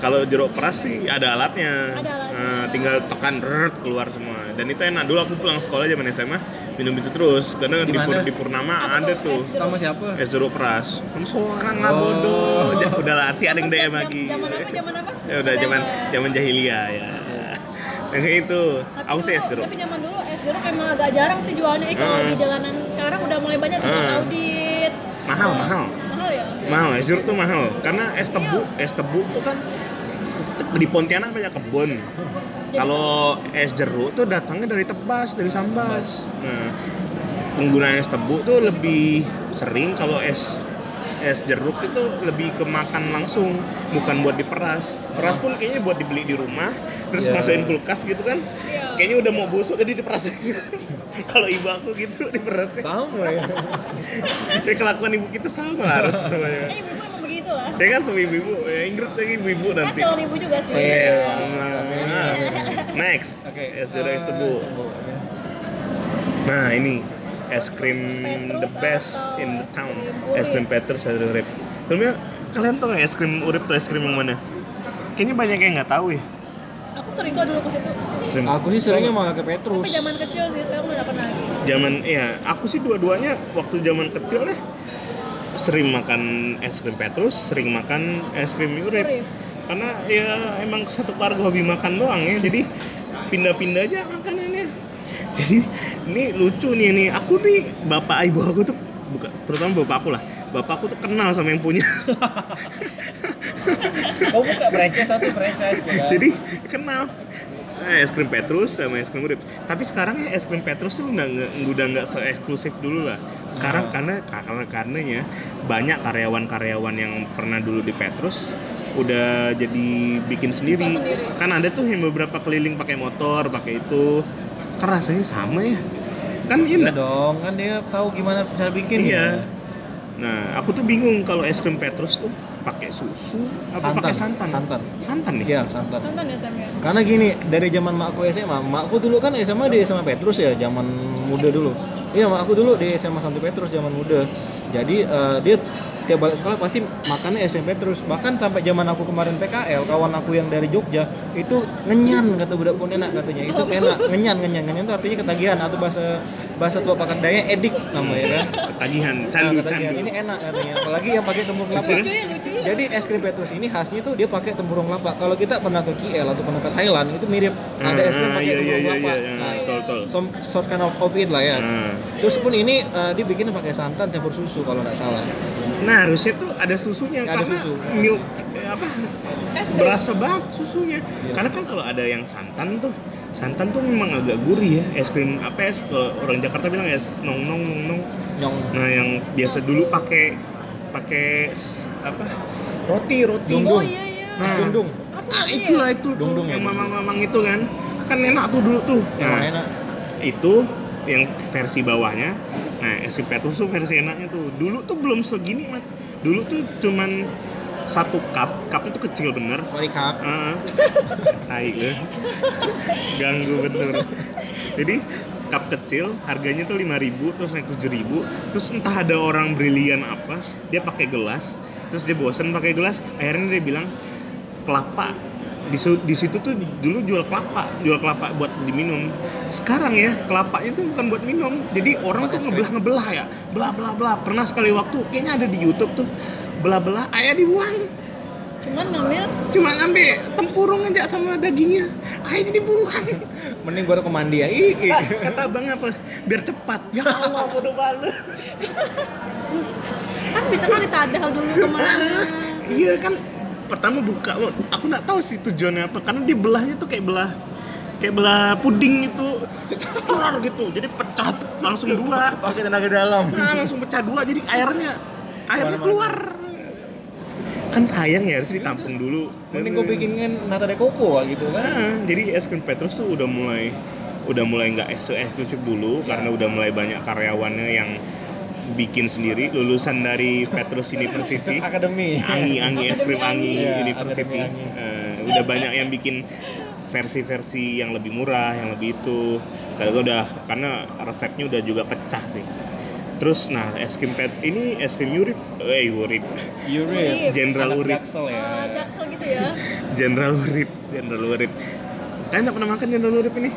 kalau jeruk peras sih ada alatnya, Ada alatnya. Nah, tinggal tekan rrrt, keluar semua dan itu enak dulu aku pulang sekolah zaman SMA minum itu terus karena di, Di Pur- di Purnama Apa ada tuh? tuh Es Sama siapa? es jeruk peras kamu seorang lah Oh. bodoh udah lah hati ada yang DM Jam- lagi Zaman apa? Zaman apa? ya udah zaman zaman jahiliyah ya yang kayak itu Tapi aku sih es jeruk Tapi zaman dulu es jeruk emang agak jarang sih jualnya. Eh, kalau Hmm. di jalanan sekarang udah mulai banyak di Hmm. audit. mahal mahal Mahal ya? mahal es jeruk tuh mahal karena es tebu es tebu tuh kan di Pontianak banyak kebun. Kalau es jeruk tuh datangnya dari tebas dari sambas. Nah penggunaan es tebu tuh lebih sering kalau es es jeruk itu lebih ke makan langsung bukan buat diperas. Peras pun kayaknya buat dibeli di rumah terus Iya. masukin kulkas gitu kan. Iya. kayaknya udah mau busuk jadi diperas. Kalau ibu aku gitu diperas Sama ya. ya kelakuan ibu kita sama harus semuanya Eh, ibu begitu lah. dia kan sama ibu-ibu ya Ingrid lagi ibu-ibu Kan nanti calon ibu juga sih. Iya. Nah, next Oke. es jeruk es eh, tebu es tebu, nah ini es krim the best atau in the town es krim? Petrus atau urip sebenarnya kalian tau nggak es krim urip tuh es krim yang mana kayaknya banyak yang nggak tahu ya Aku sering kok dulu ke situ. Krim- Aku sih seringnya malah ke Petrus. Tapi zaman kecil sih, sekarang udah lagi. zaman iya aku sih dua-duanya waktu zaman kecil ya sering makan es krim Petrus sering makan es krim urip. Urip. karena ya emang satu keluarga hobi makan doang ya jadi pindah-pindah aja makanannya. Jadi ini lucu nih nih aku nih bapak ibu aku tuh bukan terutama bapak aku lah. Bapak aku tuh kenal sama yang punya. Oh buka franchise satu franchise kan. jadi kenal. Eh, es krim Petrus sama es krim urip. Tapi sekarang ya es krim Petrus tuh udah nggak udah nggak se eksklusif dulu lah. Sekarang karena karena karenanya banyak karyawan-karyawan yang pernah dulu di Petrus udah jadi bikin sendiri. Buka sendiri. kan ada tuh yang beberapa keliling pakai motor pakai itu. Kan rasanya sama ya kan Iya enak dong, kan dia tahu gimana cara bikin iya ya. nah aku tuh bingung kalau es krim Petrus tuh pakai susu apa Santan. pakai santan Santan. santan nih Iya, santan. Santan ya Sam ya? Karena gini, dari zaman mak aku SMA, mak aku dulu kan SMA di SMA Petrus ya, zaman muda dulu. Iya, mak aku dulu di SMA Santo Petrus zaman muda. Jadi eh, dia tiap balik sekolah pasti makannya SMP Petrus. Bahkan sampai zaman aku kemarin PKL, kawan aku yang dari Jogja itu ngenyan kata budak Pontianak katanya. Itu enak, ngenyan, ngenyan, ngenyan itu artinya ketagihan atau bahasa bahasa tua pakan daya edik namanya kan. ketagihan Nah, candu ketagihan. candu Ini enak katanya. Apalagi yang pakai tempurung kelapa. Lucu ya, ya. Jadi es krim Petrus ini khasnya tuh dia pakai tempurung kelapa. Kalau kita pernah ke KL atau pernah ke Thailand itu mirip ada es krim Ah, pakai iya, iya, tempurung iya, kelapa. iya, Nah, some sort kind of, of it lah ya. Nah. Terus pun ini eh, dia bikinnya pakai santan campur susu kalau nggak salah. Nah harusnya tuh ada susunya Ada karena susu. milk eh, apa berasa banget susunya. Iya. Karena kan kalau ada yang santan tuh santan tuh memang agak gurih ya es krim apa es kalau orang Jakarta bilang es nong nong nong nong. Nyong. Nah yang biasa dulu pakai pakai apa roti roti. Oh iya iya. Nah, Es dung-dung. Apa Ah itulah ya? itu tuh Dung-dung ya, yang dung-dung. mamang-mamang itu kan kan enak tuh dulu tuh. Nah, enak. itu yang versi bawahnya Nah, krim Petrus tuh versi enaknya tuh. Dulu tuh belum segini, Mat. Dulu tuh cuman satu cup, cupnya tuh kecil bener. Sorry cup. Heeh. Tai. Ganggu bener. Jadi cup kecil harganya tuh 5000 terus naik 7000 terus entah ada orang brilian apa dia pakai gelas terus dia bosen pakai gelas akhirnya dia bilang kelapa di, di situ tuh dulu jual kelapa jual kelapa buat diminum. Sekarang ya kelapanya tuh bukan buat minum. Jadi orang tuh ngebelah ngebelah ya. Belah belah belah pernah sekali waktu kayaknya ada di YouTube tuh. Belah belah ayah dibuang. Cuman ngambil? Cuma ngambil tempurung aja sama dagingnya. Ayahnya dibuang. Mending gua ke mandi ya. Ih, ih. kata bang apa? Biar cepat. Ya Allah bodoh banget kan bisa kan ditadal dulu ke mana? iya kan pertama buka loh aku nggak tahu sih tujuannya apa karena dia belahnya tuh kayak belah kayak belah puding itu keluar gitu. Jadi pecah langsung dua. Pakai tenaga dalam. nah langsung pecah dua. Jadi airnya airnya keluar. Kan sayang ya harus ditampung dulu. Mending gua bikinkan nata de coco gitu kan. Nah, jadi es krim Petrus tuh udah mulai udah mulai nggak se eksklusif dulu karena udah mulai banyak karyawannya yang bikin sendiri lulusan dari Petrus University. Akademi. Angi Angi es krim Angi Iya, University Akademi Angi. Eh, udah banyak yang bikin versi-versi yang lebih murah yang lebih itu. Karena gua udah karena resepnya udah juga pecah sih. Terus nah es krim pet ini es krim urip eh urip Urip. Jenderal Anak Urip Jaksel ya. Ah, Jaksel gitu ya. Jenderal Urip Jenderal Urip kalian nggak pernah makan Jenderal Urip ini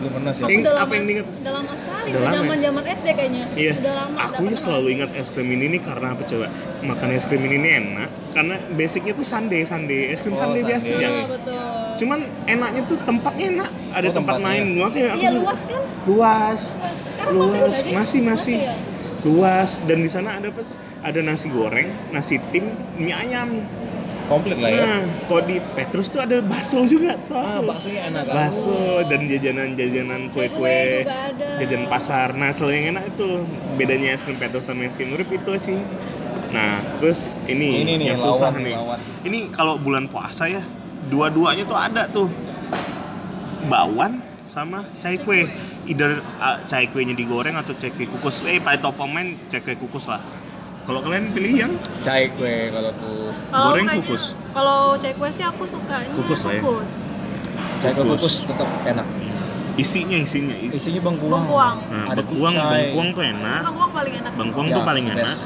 Belum pernah sih. Udah apa yang diingat? Udah lama sekali, Udah udah lama ya? zaman zaman SD kayaknya. Iya, Udah lama. aku udah selalu ingat es krim ini nih karena apa coba? Makan es krim ini nih enak karena basicnya tuh sundae, sundae, es krim Oh, sundae sundae. biasa Iya, ya. betul. Cuman enaknya tuh tempatnya enak, ada Oh, tempat main. Makanya aku Iya luas kan? luas, Sekarang masih luas, nggak sih? masih masih, ya? luas dan di sana ada apa? sih? Ada nasi goreng, nasi tim, mie ayam. Komplit lah ya. Nah, kalau di Petrus tuh ada bakso juga. Ah, selalu. baksonya enak. kan? bakso dan jajanan-jajanan Kue kue-kue juga ada. jajan pasar nah selalu yang enak itu bedanya es krim Petrus sama es krim Urip itu sih nah terus ini, Ini nih, yang lawan susah nih, lawan. ini kalau bulan puasa ya dua-duanya tuh ada tuh bakwan sama cai kue either uh, cai kuenya digoreng atau cai kue kukus eh pada top pemain cai kue kukus lah kalau kalian pilih yang Cai kue kalau tuh. Oh, Goreng kayaknya- kukus. Kalau cek kue sih aku sukanya Kukus lah ya. kukus. Cai kue Kukus. kukus tetap enak. isinya isinya Isinya bengkuang. Bengkuang. nah, Ada bengkuang kucai. bengkuang tuh enak Bengkuang paling enak. bengkuang Ya, tuh paling best. enak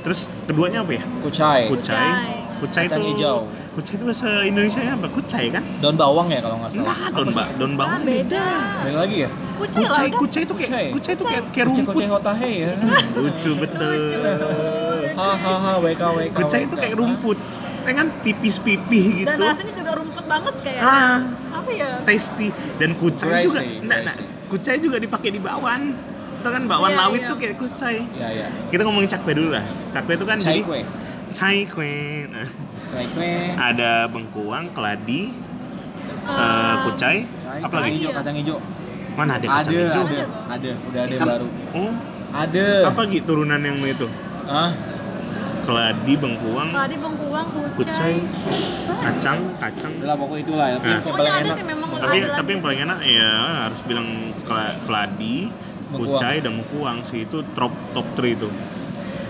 terus keduanya apa ya Kucai. Kucai. Kucai itu hijau. Kucai itu bahasa Indonesia apa? Kucai kan? Daun bawang ya kalau nggak salah. Enggak, daun ba daun Ah, bawang beda. Beda lagi ya? Kucai Kucai, kucai itu kayak Kucai. kucai itu kayak kayak Kucai rumput. kucai hotahe ya. Lucu betul. Hahaha WK WK. Kucai itu kayak rumput. Ya kan tipis pipih Dan gitu. rasanya juga rumput banget kayak. Ah, Apa ya? tasty dan kucai Crazy, juga. Nah, nah, kucai juga dipakai di bakwan. Itu kan bakwan Iya, lawit iya. tuh kayak kucai. Ya ya. Kita ngomongin cakwe dulu lah. Cakwe itu kan Cai jadi kue. cai kue. Nah, Cai kue. ada bengkuang, keladi, eh, Ah, kucai, Cai, apa kacang lagi? hijau, kacang hijau. Mana ada Ada, kacang hijau? ada, ada, udah ada yang Kan- baru. Oh, Ada. apa gitu turunan yang itu? Ah, Keladi, bengkuang, Tadi bengkuang, kucai, kucai. kacang, kacang. adalah pokok itulah ya. Tapi Nah. yang paling ada enak. sih memang Tapi ada tapi yang paling enak ya harus bilang kela- keladi, Bengkuang. kucai dan bengkuang sih itu top top 3 itu.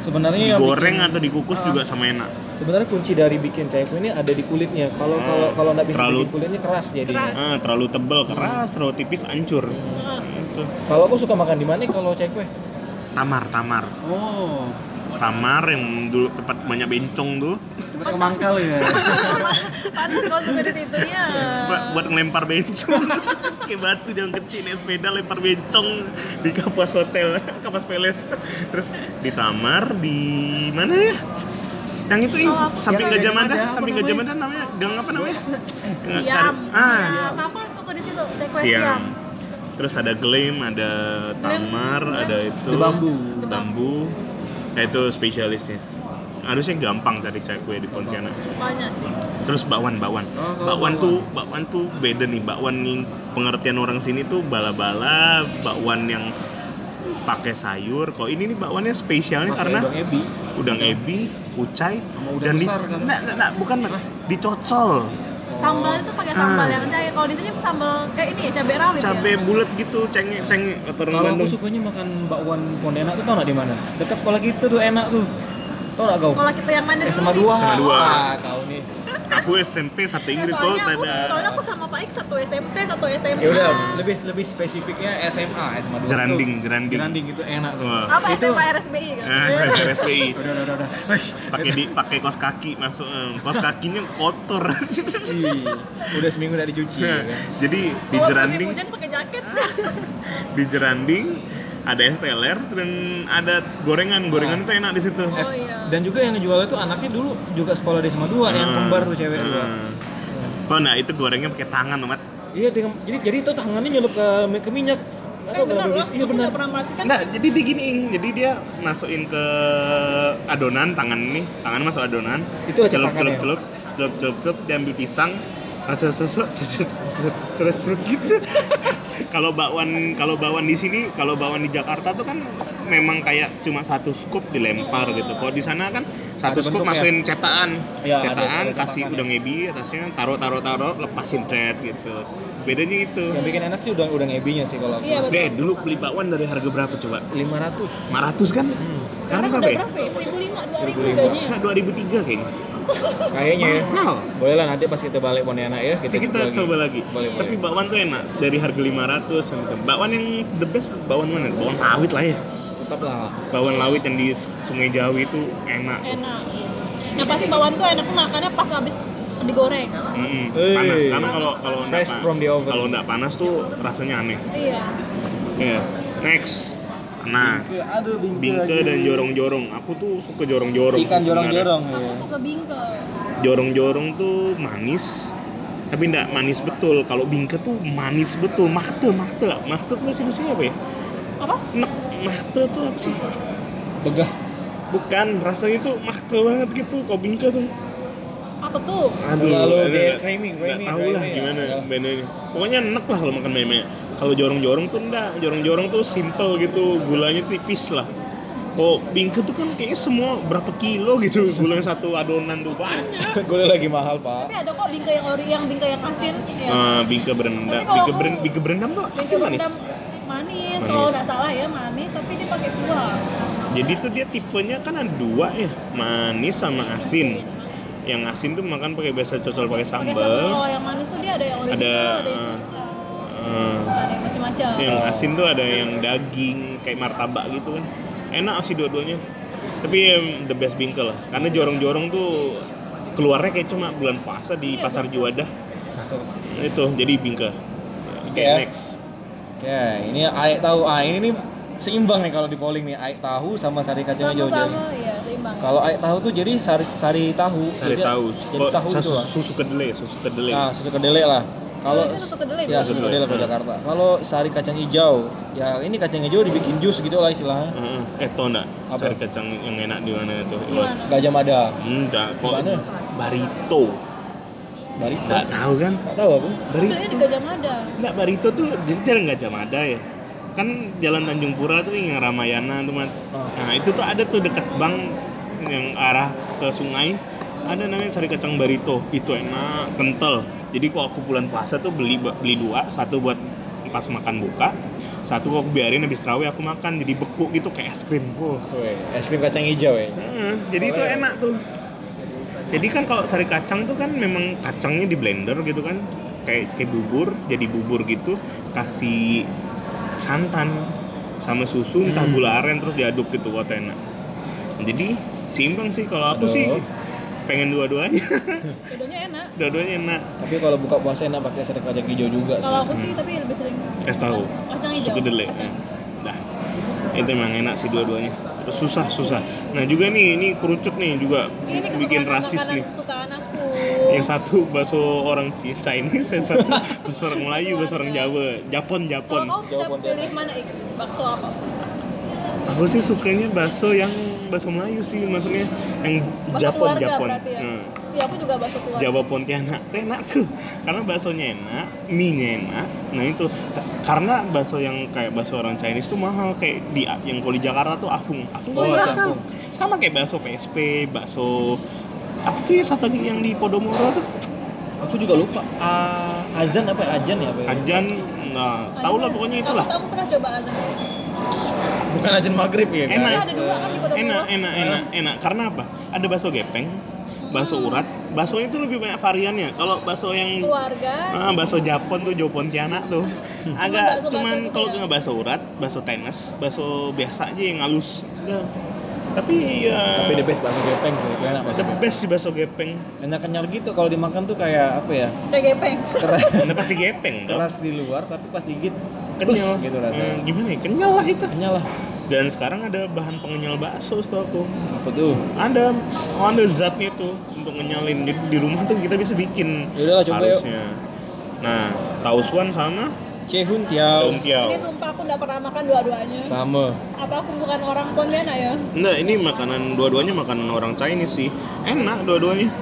Sebenarnya bikin- atau dikukus Ah. juga sama enak. Sebenarnya kunci dari bikin cai ini ada di kulitnya. Kalau Ah, kalau kalau nggak bisa terlalu- bikin kulitnya keras jadinya. Keras. Ah, terlalu tebel, keras, terlalu tipis, hancur. Itu. Kalau aku suka makan di mana kalau cai kue? Tamar, tamar. Oh, Tamar yang dulu tempat banyak bencong tuh tempat ke mangkal ya. Panas kalau suka di situ ya. buat, buat ngelempar bencong kayak batu jangan kecil naik sepeda lempar bencong di kapas hotel kapas peles terus di Tamar di mana ya yang itu ih, Oh, samping Gajah yang Mada samping? Gajah Mada namanya gang apa namanya Siam. ah Siam. Aku suka di situ. Siang siam. terus ada Gleam ada Tamar ada itu Di bambu. bambu nah, itu spesialisnya harusnya gampang cari cai kue di Pontianak Banyak sih. Terus bakwan, bakwan. Oh, bakwan tuh, bakwan tuh beda nih. Bakwan pengertian orang sini tuh bala-bala, bakwan yang pakai sayur. Kok ini nih bakwannya spesialnya Pakai karena udang ebi. udang ebi, kucai, Sama udang dan di, besar kan? Nah, nah, nah, bukan dicocol. Sambal itu pakai sambal yang cair. Kalau di sini sambal kayak ini ya cabai rawit cabe ya. bulat gitu cengek cengek atau orang Kalau aku sukanya makan bakwan Pontianak tuh tau nggak di mana? Dekat sekolah kita tuh enak tuh. Tau nggak kau? Sekolah kita yang mana dulu SMA nih? 2 SMA dua. Ah, kau nih. aku SMP satu Eh, Inggris aku, ada soalnya aku sama Pak Ik satu SMP, satu SMA. Ya udah, lebih lebih spesifiknya SMA, SMA 2. Jeranding, tuh. jeranding. Jeranding itu enak tuh. Wah. Apa Itu- SMA RSBI kan? Eh, SMP SPI Udah, udah, udah, udah. Pakai di pakai kos kaki masuk eh, kos kakinya kotor udah seminggu nggak dicuci. ya kan? jadi di jeranding hujan pakai jaket. di jeranding ada es teler dan ada gorengan gorengan itu enak di situ Oh iya. Dan juga yang ngejualnya tuh anaknya dulu juga sekolah di SMA 2 yang Hmm. kembar tuh cewek dua. Hmm. Oh, nah itu gorengnya pakai tangan, Mat. Iya, dengan, jadi jadi itu tangannya nyelip ke ke minyak. Eh tahu benar loh. Iya benar. pernah perhatikan. Enggak, jadi diginiin. Jadi dia masukin ke adonan tangan nih, tangan masuk adonan. Itu celup celup ya? celup celup celup celup diambil pisang masuk susu cerut cerut cerut gitu. Kalau bakwan kalau bakwan di sini, kalau bakwan di Jakarta tuh kan memang kayak cuma satu scoop dilempar gitu. Kalau di sana kan satu Ada scoop masukin cetakan, Iya, ada- cetakan ada kasih cetakan, udah ya. ngebi atasnya taruh taruh taruh lepasin thread gitu. Bedanya itu. Yang bikin enak sih udah udah ngebinya sih kalau aku. Iya betul. Deh, dulu beli bakwan dari harga berapa coba? 500. 500 kan? Sekarang Sekarang udah berapa ya? berapa ya? 1005, 2000 1005. bedanya. Nah, 2003 kayaknya. Kayaknya ya. Mahal. Boleh lah nanti pas kita balik Pontianak ya kita, Kita, kita coba lagi. Boleh, Tapi boleh. bakwan tuh enak. Dari harga 500 gitu. Bakwan yang the best bakwan mana? Bakwan lawit lah ya. tetap lah. Bakwan lawit yang di Sungai Jawi itu enak. Enak. Nah pasti bawaan tuh enak makannya pas habis digoreng. Mm-mm. Eh. Panas karena kalau kalau nggak Fresh pa- from the oven. Kalau nggak panas tuh rasanya aneh. Iya. Ya. Next. Nah, Aduh bingke dan jorong-jorong. Aku tuh suka jorong-jorong. Ikan sih jorong-jorong Aku ya. suka bingke. jorong-jorong tuh manis tapi enggak manis betul kalau bingke tuh manis betul makte makte makte tuh bahasa Indonesia apa ya Apa? nek makte tuh apa sih Begah. bukan rasanya tuh makte banget gitu kok bingke tuh Apa tuh? Kayak ada- creamy, nggak creamy, tahu lah creamy, gimana ya. bedanya pokoknya enak lah kalau makan meme kalau jorong-jorong tuh enggak jorong-jorong tuh simple gitu gulanya tipis lah kok bingke tuh kan kayaknya semua berapa kilo gitu gulanya satu adonan tuh banyak Gulai lagi mahal, Pak. Tapi ada kok bingke yang ori, yang bingke yang asin. Ya. Eh, bingke berendam bingke berendam bingke berendam tuh Bingke asin manis manis. Manis. Kalau nggak salah ya manis, tapi dia pakai kuah. Jadi tuh dia tipenya kan ada dua ya, manis sama asin. Yang asin tuh makan pakai biasa cocol pakai sambal. Kalau yang manis tuh dia ada yang original, Ada, ada, yang eh, susu, Eh, ada yang macam-macam. yang asin tuh ada yang daging kayak martabak gitu kan. Enak sih dua-duanya. Tapi yang the best bingkel lah. Karena jorong-jorong tuh keluarnya kayak cuma bulan puasa di Iya, pasar. Juwadah. Asal. Itu jadi bingkel. Oke, ya. next. Oke, ini aik tahu. Ah, ini nih seimbang nih kalau di polling nih. Aik tahu sama sari kacang hijau. Sama-sama, iya seimbang. Kalau aik tahu tuh jadi sari sari tahu. Sari Jadi- tahu. Jadi Kok tahu susu, itu lah. susu kedelai, susu kedelai. Nah, susu kedelai lah. Kalau susu kedelai, ya susu kedelai kalau. Jakarta. Kalau sari kacang hijau, ya ini kacang hijau dibikin jus gitu lah istilahnya. Heeh. Eh, tau nggak Apa? cari kacang yang enak di mana itu? Di mana? Gajah Mada. Enggak, kok Di mana? Barito. Dari Enggak tahu kan? Enggak tahu aku. Barito. Belinya di Gajah Mada. Enggak, Barito tuh jadi jalan Gajah Mada ya. Kan jalan Tanjung Pura tuh yang Ramayana tuh, Mat. Oh. Nah, itu tuh ada tuh dekat bank yang arah ke sungai. Ada namanya sari kacang barito. Itu enak, kental. Jadi kok aku bulan puasa tuh beli beli dua, satu buat pas makan buka, satu kok aku biarin habis terawih aku makan jadi beku gitu kayak es krim. Weh, es krim kacang hijau ya. Jadi itu Soalnya- enak tuh. Jadi kan kalau sari kacang tuh kan memang kacangnya di blender gitu kan, kayak kayak bubur, jadi bubur gitu, kasih santan sama susu entah Hmm. gula aren terus diaduk gitu buat enak. Jadi seimbang sih kalau aku Aduh. sih pengen dua-duanya, Keduanya enak. dua-duanya enak. Tapi kalau buka puasa enak pakai sari kacang hijau juga sih. Kalau aku sih tapi lebih sering Es tahu, kacang hijau. kedelai. Nah, itu emang enak sih dua-duanya. Terus susah susah. Nah juga nih ini kerucut nih juga Ini bikin rasis nih. kesukaan aku. yang satu bakso orang Chinese, yang satu bakso orang Melayu, bakso orang Jawa, Japon, Kalau Japon. kau bisa Jawaban pilih mana Ik? Bakso apa? Aku sih sukanya bakso yang bakso Melayu sih, maksudnya yang Bakso Japon, keluarga Japon. ya? Hmm. Iya aku juga bakso keluarga. Jawa Pontianak tuh enak tuh karena baksonya enak, mie-nya enak. Nah itu karena bakso yang kayak bakso orang Chinese tuh mahal kayak di yang kalau di Jakarta tuh afung, afung Oh, iya. mahal. Sama kayak bakso PSP, bakso apa tuh ya satu lagi yang di Podomoro tuh aku juga lupa Ah, azan apa ya? Ajan ya apa ya? Ajan, nah, tau lah pokoknya itulah. Aku, aku pernah coba azan. Bukan ajan maghrib ya Enak. Ada dua kan di Enak, enak, enak, enak. Karena apa? Ada bakso gepeng, bakso urat. Bakso itu lebih banyak variannya. Kalau bakso yang Keluarga. Ah, bakso Japon tuh Jo Pontianak tuh. Agak cuman gitu kalau ya? nggak bakso urat, bakso tenis, bakso biasa aja yang halus. Udah. Tapi ya Tapi the best bakso gepeng sih, itu enak the bakso. best sih bakso gepeng. Kenyal-kenyal gitu kalau dimakan tuh kayak apa ya? Kayak gepeng. Keras, pasti gepeng keras di luar tapi pas digigit Kenyal pus gitu rasanya. Hmm, gimana ya? Kenyal lah itu. Kenyal lah. Dan sekarang ada bahan pengenyal bakso setahu aku. Apa tuh? Ada, oh, ada zatnya tuh untuk ngenyalin. Jadi di rumah tuh kita bisa bikin. Yaudah lah, coba yuk. harusnya. Nah, tausuan sama Cehun tiao. daun tiao. Ini sumpah aku nggak pernah makan dua-duanya. Sama. Apa aku bukan orang Pontianak ya? Nah, ini makanan dua-duanya makanan orang Chinese sih. Enak dua-duanya.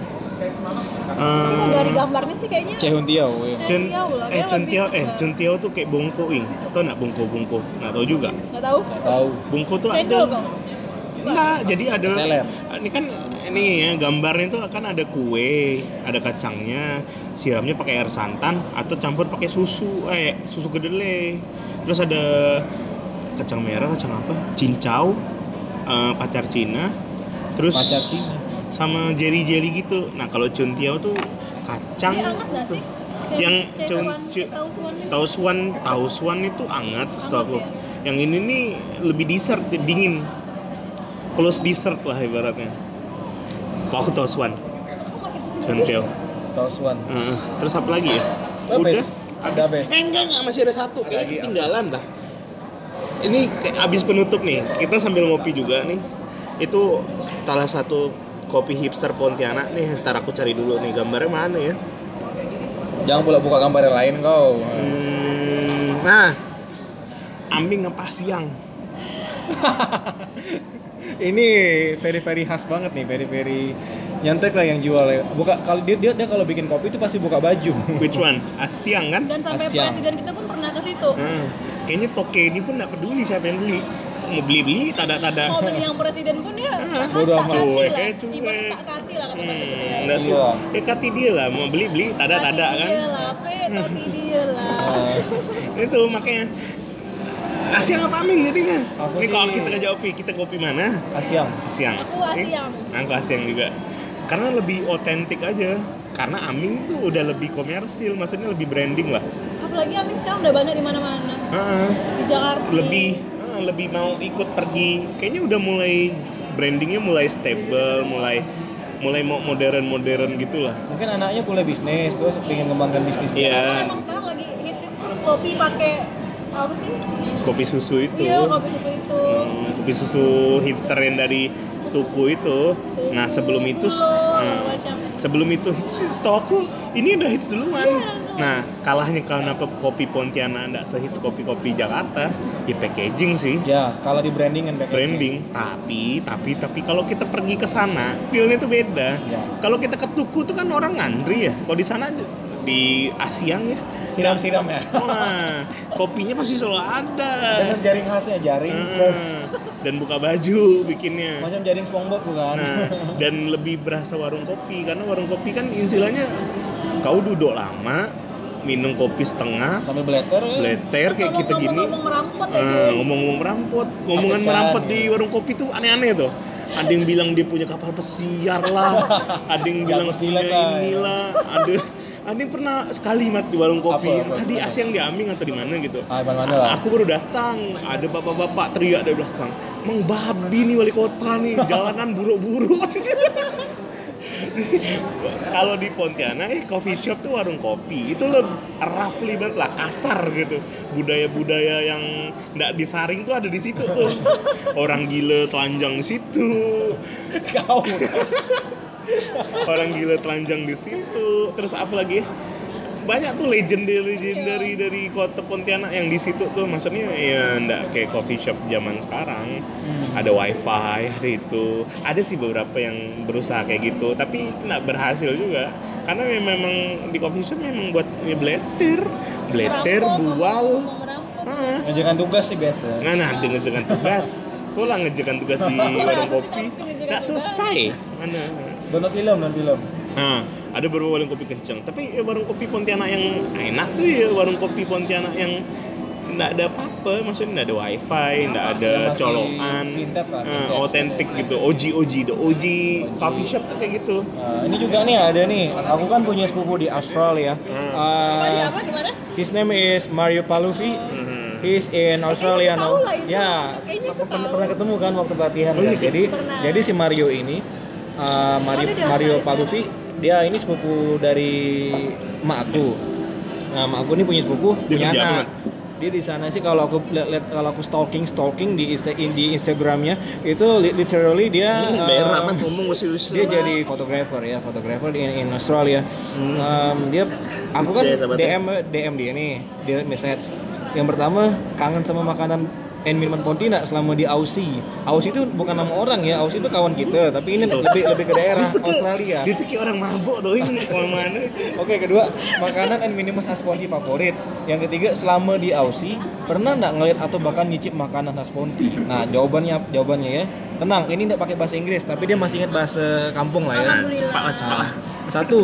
Kalau Eh, dari gambarnya sih kayaknya Cehun tiao. ya. Cen, lah, eh lebih eh centiao tuh kayak bongko ing. Tau nggak bongko bongko? Nggak tahu juga. nggak tahu. Tahu. Bongko tuh Cendol ada. kok. Enggak, jadi ada. Teler. Ini kan ini ya gambarnya tuh akan ada kue, ada kacangnya, siramnya pakai air santan atau campur pakai susu, eh susu kedelai. Terus ada kacang merah, kacang apa? Cincau, eh, pacar Cina, terus Pacar Cina. Sama jelly-jelly gitu. Nah, kalau cuntiao tuh kacang Ini anget nggak sih? yang cun- cu- tausuan itu anget, setahu aku. ya? Yang ini nih lebih dessert, dingin. Close dessert lah ibaratnya. Kalau aku tausuan, cuntiao. Tausuan. Heeh. terus apa lagi ya? Oh, best. Ada best. Eh enggak enggak masih ada satu. Kayaknya apa? ketinggalan dah. Ini kayak abis penutup nih. Kita sambil ngopi juga nih. Itu salah satu kopi hipster Pontianak nih. Ntar aku cari dulu nih gambarnya mana ya. Jangan pula buka gambar yang lain kau. Hmm, nah, ambing apa siang? Ini very very khas banget nih, very very nyantek lah yang jual ya. Buka kalau dia dia, dia kalau bikin kopi itu pasti buka baju. Which one? Asiang kan? Dan sampai Asyam. presiden kita pun pernah ke situ. Hmm, kayaknya toke ini pun nggak peduli siapa yang beli. Mau beli beli, tada tada. Mau beli yang presiden pun ya Bodoh tak amat. kati Cuek, lah. eh, cuek. Ibarat tak kati lah kata. Hmm, nggak Iya. suka. Ya kati dia lah, mau beli beli, tada tada Kati kan. Dia lah, pe, tati dia lah. itu makanya Asiang apa Aming jadinya? Aku Ini kalau kita ngejawab kita kopi mana? Asyam. Siang. Aku Asiang. Aku Asiang juga. Karena lebih otentik aja. Karena Aming tuh udah lebih komersil, maksudnya lebih branding lah. Apalagi Amin sekarang udah banyak di mana-mana. Heeh. Di Jakarta. lebih eh, lebih mau ikut pergi. Kayaknya udah mulai brandingnya mulai stable, mulai mulai mau modern-modern gitu lah. Mungkin anaknya mulai bisnis terus pengen kembangkan bisnis. Iya, emang sekarang lagi hits itu kopi pakai apa sih? kopi susu itu. Iya, kopi susu itu. Hmm, kopi susu hipster yang dari tuku itu. Nah sebelum itu, Tulo, nah, macam. Sebelum itu hits, setahu aku ini udah hits duluan. Iya. Nah kalahnya kenapa kopi Pontianak nggak sehits kopi-kopi Jakarta? Ya packaging sih, Ya, kalau di branding and packaging. branding. Tapi tapi tapi kalau kita pergi ke sana, feelnya tuh beda. Ya. Kalau kita ke tuku tuh kan orang ngantri ya. Kalau di sana di Asiang ya. Siram-siram ya. Wah, kopinya pasti selalu ada. Dengan jaring khasnya, jaring Hmm, ses. dan buka baju bikinnya. Macam jaring SpongeBob bukan? Nah, dan lebih berasa warung kopi karena warung kopi kan istilahnya kau duduk lama, minum kopi setengah, Sambil bleter. ya. bleter kayak kita gini. Ngomong merampot ya Nah, gue. ngomong-ngomong merampot, ngomongan merampot di ya. warung kopi tuh aneh-aneh tuh. Ada yang bilang dia punya kapal pesiar lah, ada yang bilang punya ya. inilah, ada yang pernah sekali mat di warung kopi, Apa, apa, tadi apa? Asyang di Aming atau di mana gitu. Ah, mana-mana lah. Aku baru datang, ada bapak-bapak teriak dari belakang, Mang babi nih wali kota nih, jalanan buruk-buruk. Kalau di Pontianak, eh coffee shop tuh warung kopi, itu lo roughly banget lah, kasar gitu. Budaya-budaya yang nggak disaring tuh ada di situ tuh. Orang gila telanjang di situ, Kau. orang gila telanjang di situ. Terus apa lagi? Banyak tuh legendary legendary dari kota Pontianak yang di situ tuh maksudnya ya ndak kayak coffee shop zaman sekarang ada wifi ada itu ada sih beberapa yang berusaha kayak gitu tapi nggak berhasil juga karena memang di coffee shop memang buat ya bleter bleter bual. Ah. Ngejakan tugas sih biasa. Nah, nah, ada ngejakan tugas. Pulang ngejakan tugas di warung kopi. Nggak selesai. Mana? Donat film, donat film. Nah, ada beberapa warung kopi kenceng tapi ya warung kopi Pontianak yang enak tuh ya warung kopi Pontianak yang nggak ada apa-apa maksudnya nggak ada wifi nggak ada colokan vintage lah, eh, vintage. otentik gitu OG OG the OG coffee shop tuh kayak gitu Nah, ini juga nih ada nih. Aku kan punya sepupu di Australia. Uh, mana? his name is Mario Palufi. He's in Australia now. Ya, Kayaknya aku pernah, ketemu kan waktu pelatihan. Oh, iya, kan? Jadi, Pernah. jadi si Mario ini, uh, Mario Oh, Mario Palufi, dia ini sepupu dari emak aku. Nah, emak aku ini punya sepupu, Dia punya anak. Dia di sana sih kalau aku lihat kalau aku stalking stalking di Insta- di Instagramnya itu li- literally dia uh, ngomong masih dia jadi fotografer ya fotografer di in Australia. Um, dia aku kan ya. DM DM dia nih. Dia message. Yang pertama kangen sama makanan and minuman Pontianak selama di Aussie Aussie itu bukan nama orang ya Aussie itu kawan kita tapi ini lebih lebih ke daerah Australia dia tuh kayak orang mabuk tuh ini ke mana Oke, kedua, makanan and minuman khas Ponti favorit. Yang ketiga, selama di Aussie, pernah nggak ngeliat atau bahkan nyicip makanan khas Ponti? Nah, jawabannya jawabannya ya. Tenang, ini nggak pakai bahasa Inggris, tapi dia masih ingat bahasa kampung lah ya. cepat lah cepat lah Satu,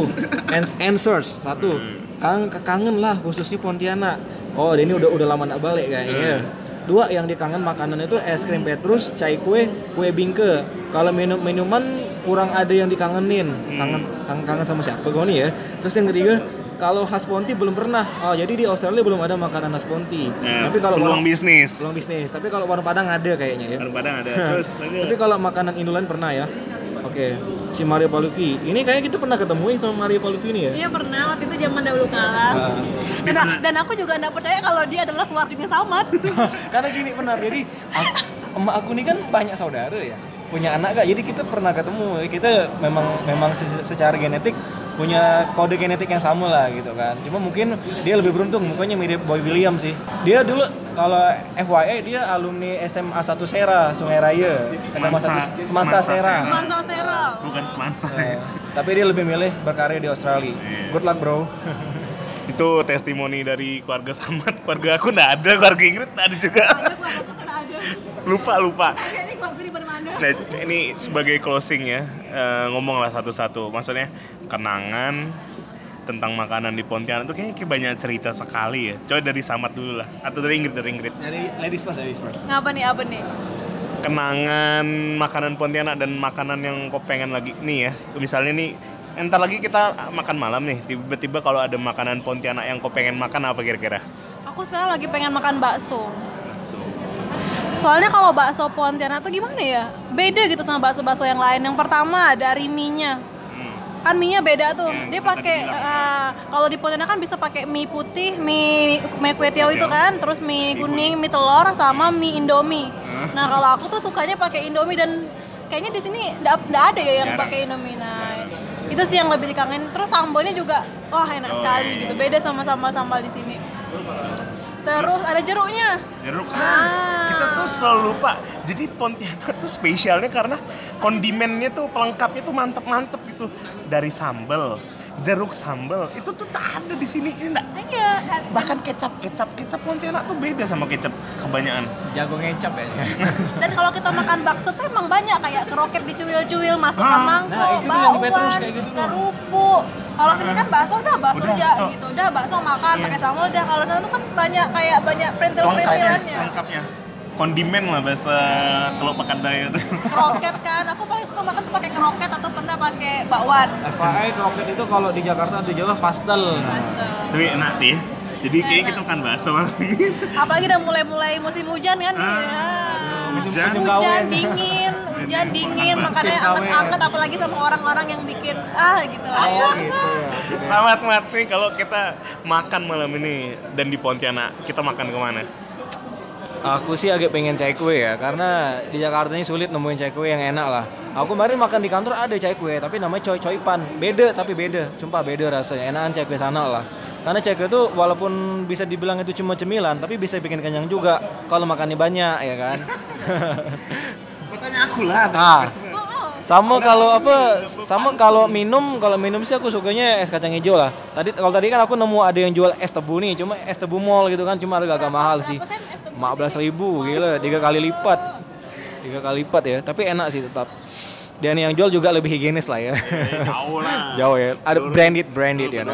an- answers. Satu, kangen, kangen lah khususnya Pontianak. Oh, ini udah udah lama nggak balik kayaknya. Dua, yang dikangen makanan itu es krim petrus, chai kue, kue bingke. Kalau minum minuman kurang ada yang dikangenin. Kangen kangen, kangen sama siapa kau nih ya? Terus yang ketiga, kalau khas Ponti belum pernah. Oh, jadi di Australia belum ada makanan khas Ponti. Nah, Tapi kalau peluang warung- bisnis peluang bisnis. Tapi kalau warung Padang ada kayaknya ya. kadang-kadang ada terus. Tapi kalau makanan Indolan pernah ya. Oke, si Mario Paluvi. Ini kayaknya kita pernah ketemu sama Mario Paluvi ini ya. Iya pernah waktu itu zaman dahulu kala. Ah. Dan, dan aku juga nggak percaya kalau dia adalah keluarganya Samad. Karena gini benar, jadi aku- emak aku ini kan banyak saudara ya, punya anak gak, jadi kita pernah ketemu, kita memang memang se- secara genetik punya kode genetik yang sama lah gitu kan. Cuma mungkin dia lebih beruntung, mukanya mirip Boy William sih. Dia dulu kalau FYI dia alumni SMA 1 Sera, Sungai Raya. SMA 1 Semansa- Semansa Semansa Sera. Sera. Sera. bukan semansa Eh, tapi dia lebih milih berkarya di Australia. Good luck bro. Itu testimoni dari keluarga Samad. Keluarga aku nggak ada keluarga Ingrid nggak ada juga. Lupa lupa. Nah ini sebagai closing ya. Eh, ngomong lah satu-satu. Maksudnya kenangan tentang makanan di Pontianak tuh kayaknya kayak banyak cerita sekali ya. Coba dari Samad dulu lah. Atau dari Ingrid dari Ingrid. Dari ladies first, ladies first. Ngapa nih apa nih? kenangan makanan Pontianak dan makanan yang kau pengen lagi. Nih ya misalnya nih entar lagi kita makan malam nih tiba-tiba kalau ada makanan Pontianak yang kau pengen makan apa kira-kira Aku sekarang lagi pengen makan bakso. Soalnya kalau bakso Pontianak tuh gimana ya? Beda gitu sama bakso-bakso yang lain. Yang pertama dari mie-nya. Kan mie-nya beda tuh. Hmm, Dia pakai eh, kalau di Pontianak kan bisa pakai mie putih, mie mie kue tiaw itu kan, terus mie kuning, mie telur sama mie Indomie. Hmm. Nah, kalau aku tuh sukanya pakai Indomie dan kayaknya di sini nggak ada ya yang pakai Indomie. Nah, itu sih yang lebih dikangen. Terus sambalnya juga wah enak Oh, sekali iya. gitu. Beda sama sambal-sambal di sini. Terus ada jeruknya. jeruk Ah. kita tuh selalu lupa jadi Pontianak tuh spesialnya karena kondimennya tuh pelengkapnya tuh mantep-mantep gitu dari sambal jeruk sambal itu tuh tak ada di sini ini enggak Iya. dan- bahkan kecap kecap kecap Pontianak tuh beda sama kecap kebanyakan Jago ngecap ya. Dan kalau kita makan bakso tuh emang banyak kayak keroket dicuil-cuil, masukkan Ah, mangkok, nah, itu tuh yang Petrus kayak gitu kerupuk. Kalau sini kan bakso udah bakso Udah, aja tuh. gitu, udah bakso makan Iya. pakai sambal udah. Kalau sana tuh kan banyak kayak banyak perintil-perintilannya. lengkapnya kondimen lah bahasa telur pakan daya tuh Keroket kan, aku paling suka makan tuh pakai keroket atau pernah pakai bakwan. FYI kroket itu kalau di Jakarta di Jawa pastel. tapi enak sih jadi kayaknya kita makan bakso malam ini Apalagi udah mulai-mulai musim hujan kan Ah, ya. musim- Hujan. musim Hujan dingin, hujan dingin, makannya kawin. anget-anget apalagi sama orang-orang yang bikin ah gitu lah ya. Oh gitu ya. Selamat mat nih kalau kita makan malam ini dan di Pontianak kita makan ke mana? Aku sih agak pengen cai kue ya, karena di Jakarta ini sulit nemuin cai kue yang enak lah. Aku kemarin makan di kantor ada cai kue, tapi namanya coy coy pan. Beda tapi beda, sumpah beda rasanya. Enakan cai kue sana lah. Karena cai kue itu walaupun bisa dibilang itu cuma cemilan, tapi bisa bikin kenyang juga kalau makannya banyak ya kan. Bertanya aku lah. Nah, sama kalau apa sama kalau minum kalau minum sih aku sukanya es kacang hijau lah. Tadi kalau tadi kan aku nemu ada yang jual es tebu nih cuma es tebu mall gitu kan cuma harga agak mahal sih. Berapa sen es tebu lima belas ribu gila tiga kali lipat. Tiga kali lipat ya tapi enak sih tetap. Dan yang jual juga lebih higienis lah ya. Eh, jauh lah. Jauh ya. Ada branded branded ya.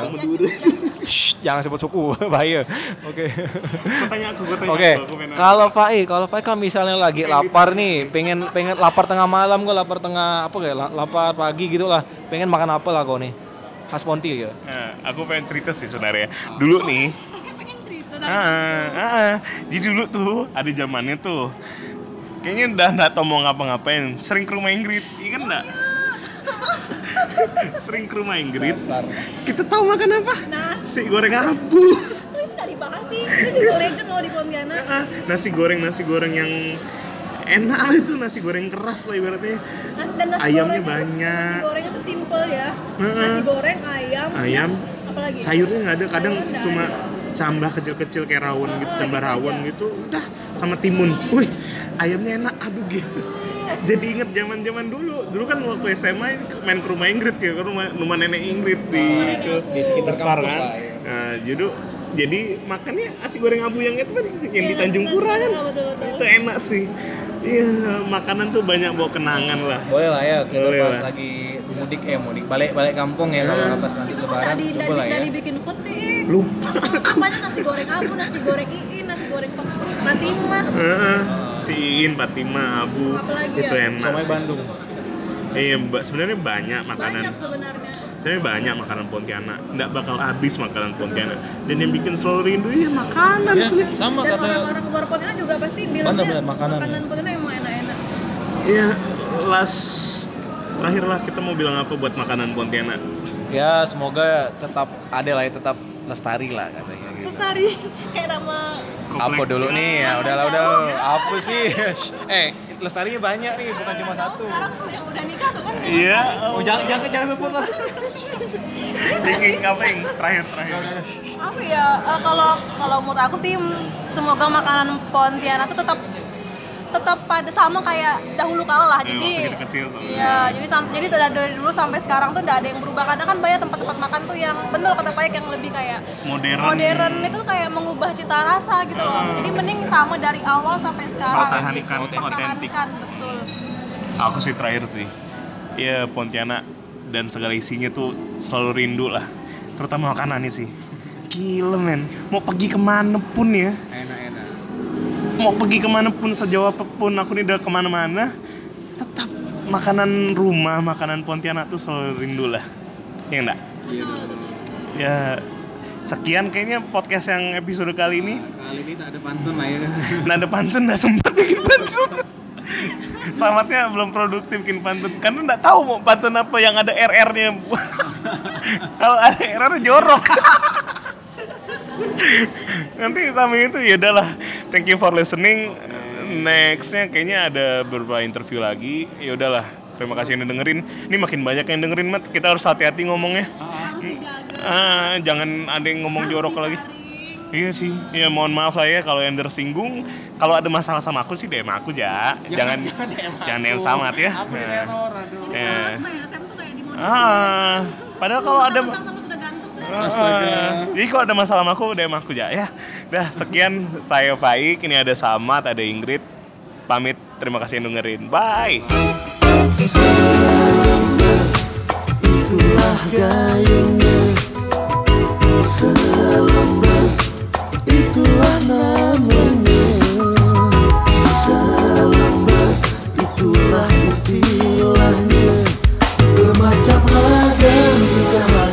Jangan sebut suku, bahaya. Oke. Oke, kalau Fai, kalau Fai kan misalnya lagi lapar nih, pengen pengen lapar tengah malam gue lapar tengah apa kayak la- lapar pagi gitu lah, pengen makan apa lah kau nih? Khas Ponti ya. Nah, aku pengen cerita sih sebenarnya. Dulu nih, pengen cerita ah, ah, jadi dulu tuh ada zamannya tuh. Kayaknya udah nggak tau mau ngapa-ngapain. Sering ke rumah Ingrid, iya kan enggak? Sering ke rumah Ingrid. Kita tahu makan apa? Nasi goreng abu. Oh, itu dari Bekasi itu juga legend loh di Pontianak Ah, nasi goreng nasi goreng yang enak itu nasi goreng keras lah ibaratnya. nasi dan nasi Ayamnya goreng banyak. nasi goreng itu simple ya nasi goreng ayam Ayam, apalagi sayurnya nggak ada kadang Sayur cuma ada. cambah kecil-kecil kayak rawon gitu Oh, cambah gitu rawon aja. gitu udah sama timun wih ayamnya enak aduh gitu jadi inget zaman zaman dulu. Dulu kan waktu SMA main ke rumah Ingrid ya ke rumah rumah nenek Ingrid di itu. Di sekitar besar kampus kan? lah, ya. nah, jadi jadi makannya nasi goreng abu yang itu kan yang di Tanjung Pura kan? Betul, betul, betul. itu enak sih. Iya makanan tuh banyak bawa kenangan lah. Boleh lah ya, kita Boleh pas lah. lagi mudik eh mudik balik balik kampung ya kalau pas nanti lebaran tadi lah ya. tadi bikin food sih. Lupa apanya nasi goreng abu nasi goreng goreng Fatima Heeh. si Iin, Fatima, Abu Apalagi itu ya? enak Somai. Bandung. Iya, Mbak, sebenarnya banyak makanan. banyak sebenarnya Sebenarnya banyak makanan Pontianak. Nggak bakal habis makanan Pontianak. Dan yang bikin selalu rindu ya makanan Ya, sih. sama dan kata orang-orang luar Pontianak juga pasti bilangnya makanan. makanan Pontianak emang enak-enak Iya, last terakhir lah kita mau bilang apa buat makanan Pontianak. ya semoga tetap ada lah ya tetap lestari lah katanya. Lestari. Kayak nama Apa dulu nih? Ya udahlah udah apa sih? Eh lestarinya banyak nih bukan cuma satu. sekarang tuh yang udah nikah tuh kan? Iya. oh jangan jangan jangan sebut lah. Apa yang terakhir terakhir? apa ya? Eh, kalau kalau menurut aku sih semoga makanan Pontianak tuh tetap tetap pada sama kayak dahulu kala lah Eh, jadi kita kecil sama. Iya, jadi sam- jadi dari, dari dulu sampai sekarang tuh nggak ada yang berubah. Kadang kan banyak tempat-tempat makan tuh yang bener kata Payek yang lebih kayak Modern. modern itu kayak mengubah cita rasa gitu loh. Jadi mending sama dari awal sampai sekarang. Pertahankan otentik. Pertahankan, betul. Aku sih terakhir sih. Ya Pontianak dan segala isinya tuh selalu rindu lah. Terutama makanannya sih. Gila men, mau pergi ke mana pun ya enak Mau pergi ke mana pun, sejauh apa pun aku nih udah ke mana-mana Tetap makanan rumah, makanan Pontianak tuh selalu rindu lah Ya enggak? Ya sekian kayaknya podcast yang episode kali ini kali ini tak ada pantun lah ya Nada pantun nggak sempat bikin pantun. Selamatnya belum produktif bikin pantun karena nggak tahu mau pantun apa yang ada RR-nya. Kalau ada RR jorok. Nanti sama itu ya udahlah. Thank you for listening. Nextnya kayaknya ada beberapa interview lagi. Ya udahlah. Terima kasih yang udah dengerin. Ini makin banyak yang dengerin, Mat. Kita harus hati-hati ngomongnya. Ah, jangan ada yang ngomong jorok lagi. Iya sih, ya mohon maaf lah ya kalau yang tersinggung. Kalau ada masalah sama aku sih DM aku ya. Jangan jangan yang samat ya. aku Nah, diteror aduh eh. Sama ya? Ah, padahal kalau ada Astaga. Jadi kalau ada masalah sama aku udah emang aku aja ya. Dah sekian saya Faik, ini ada Samat, ada Ingrid. Pamit, terima kasih yang dengerin. Bye. Itulah gayungnya Selama Itulah namanya Selama Itulah istilahnya Bermacam ragam Jika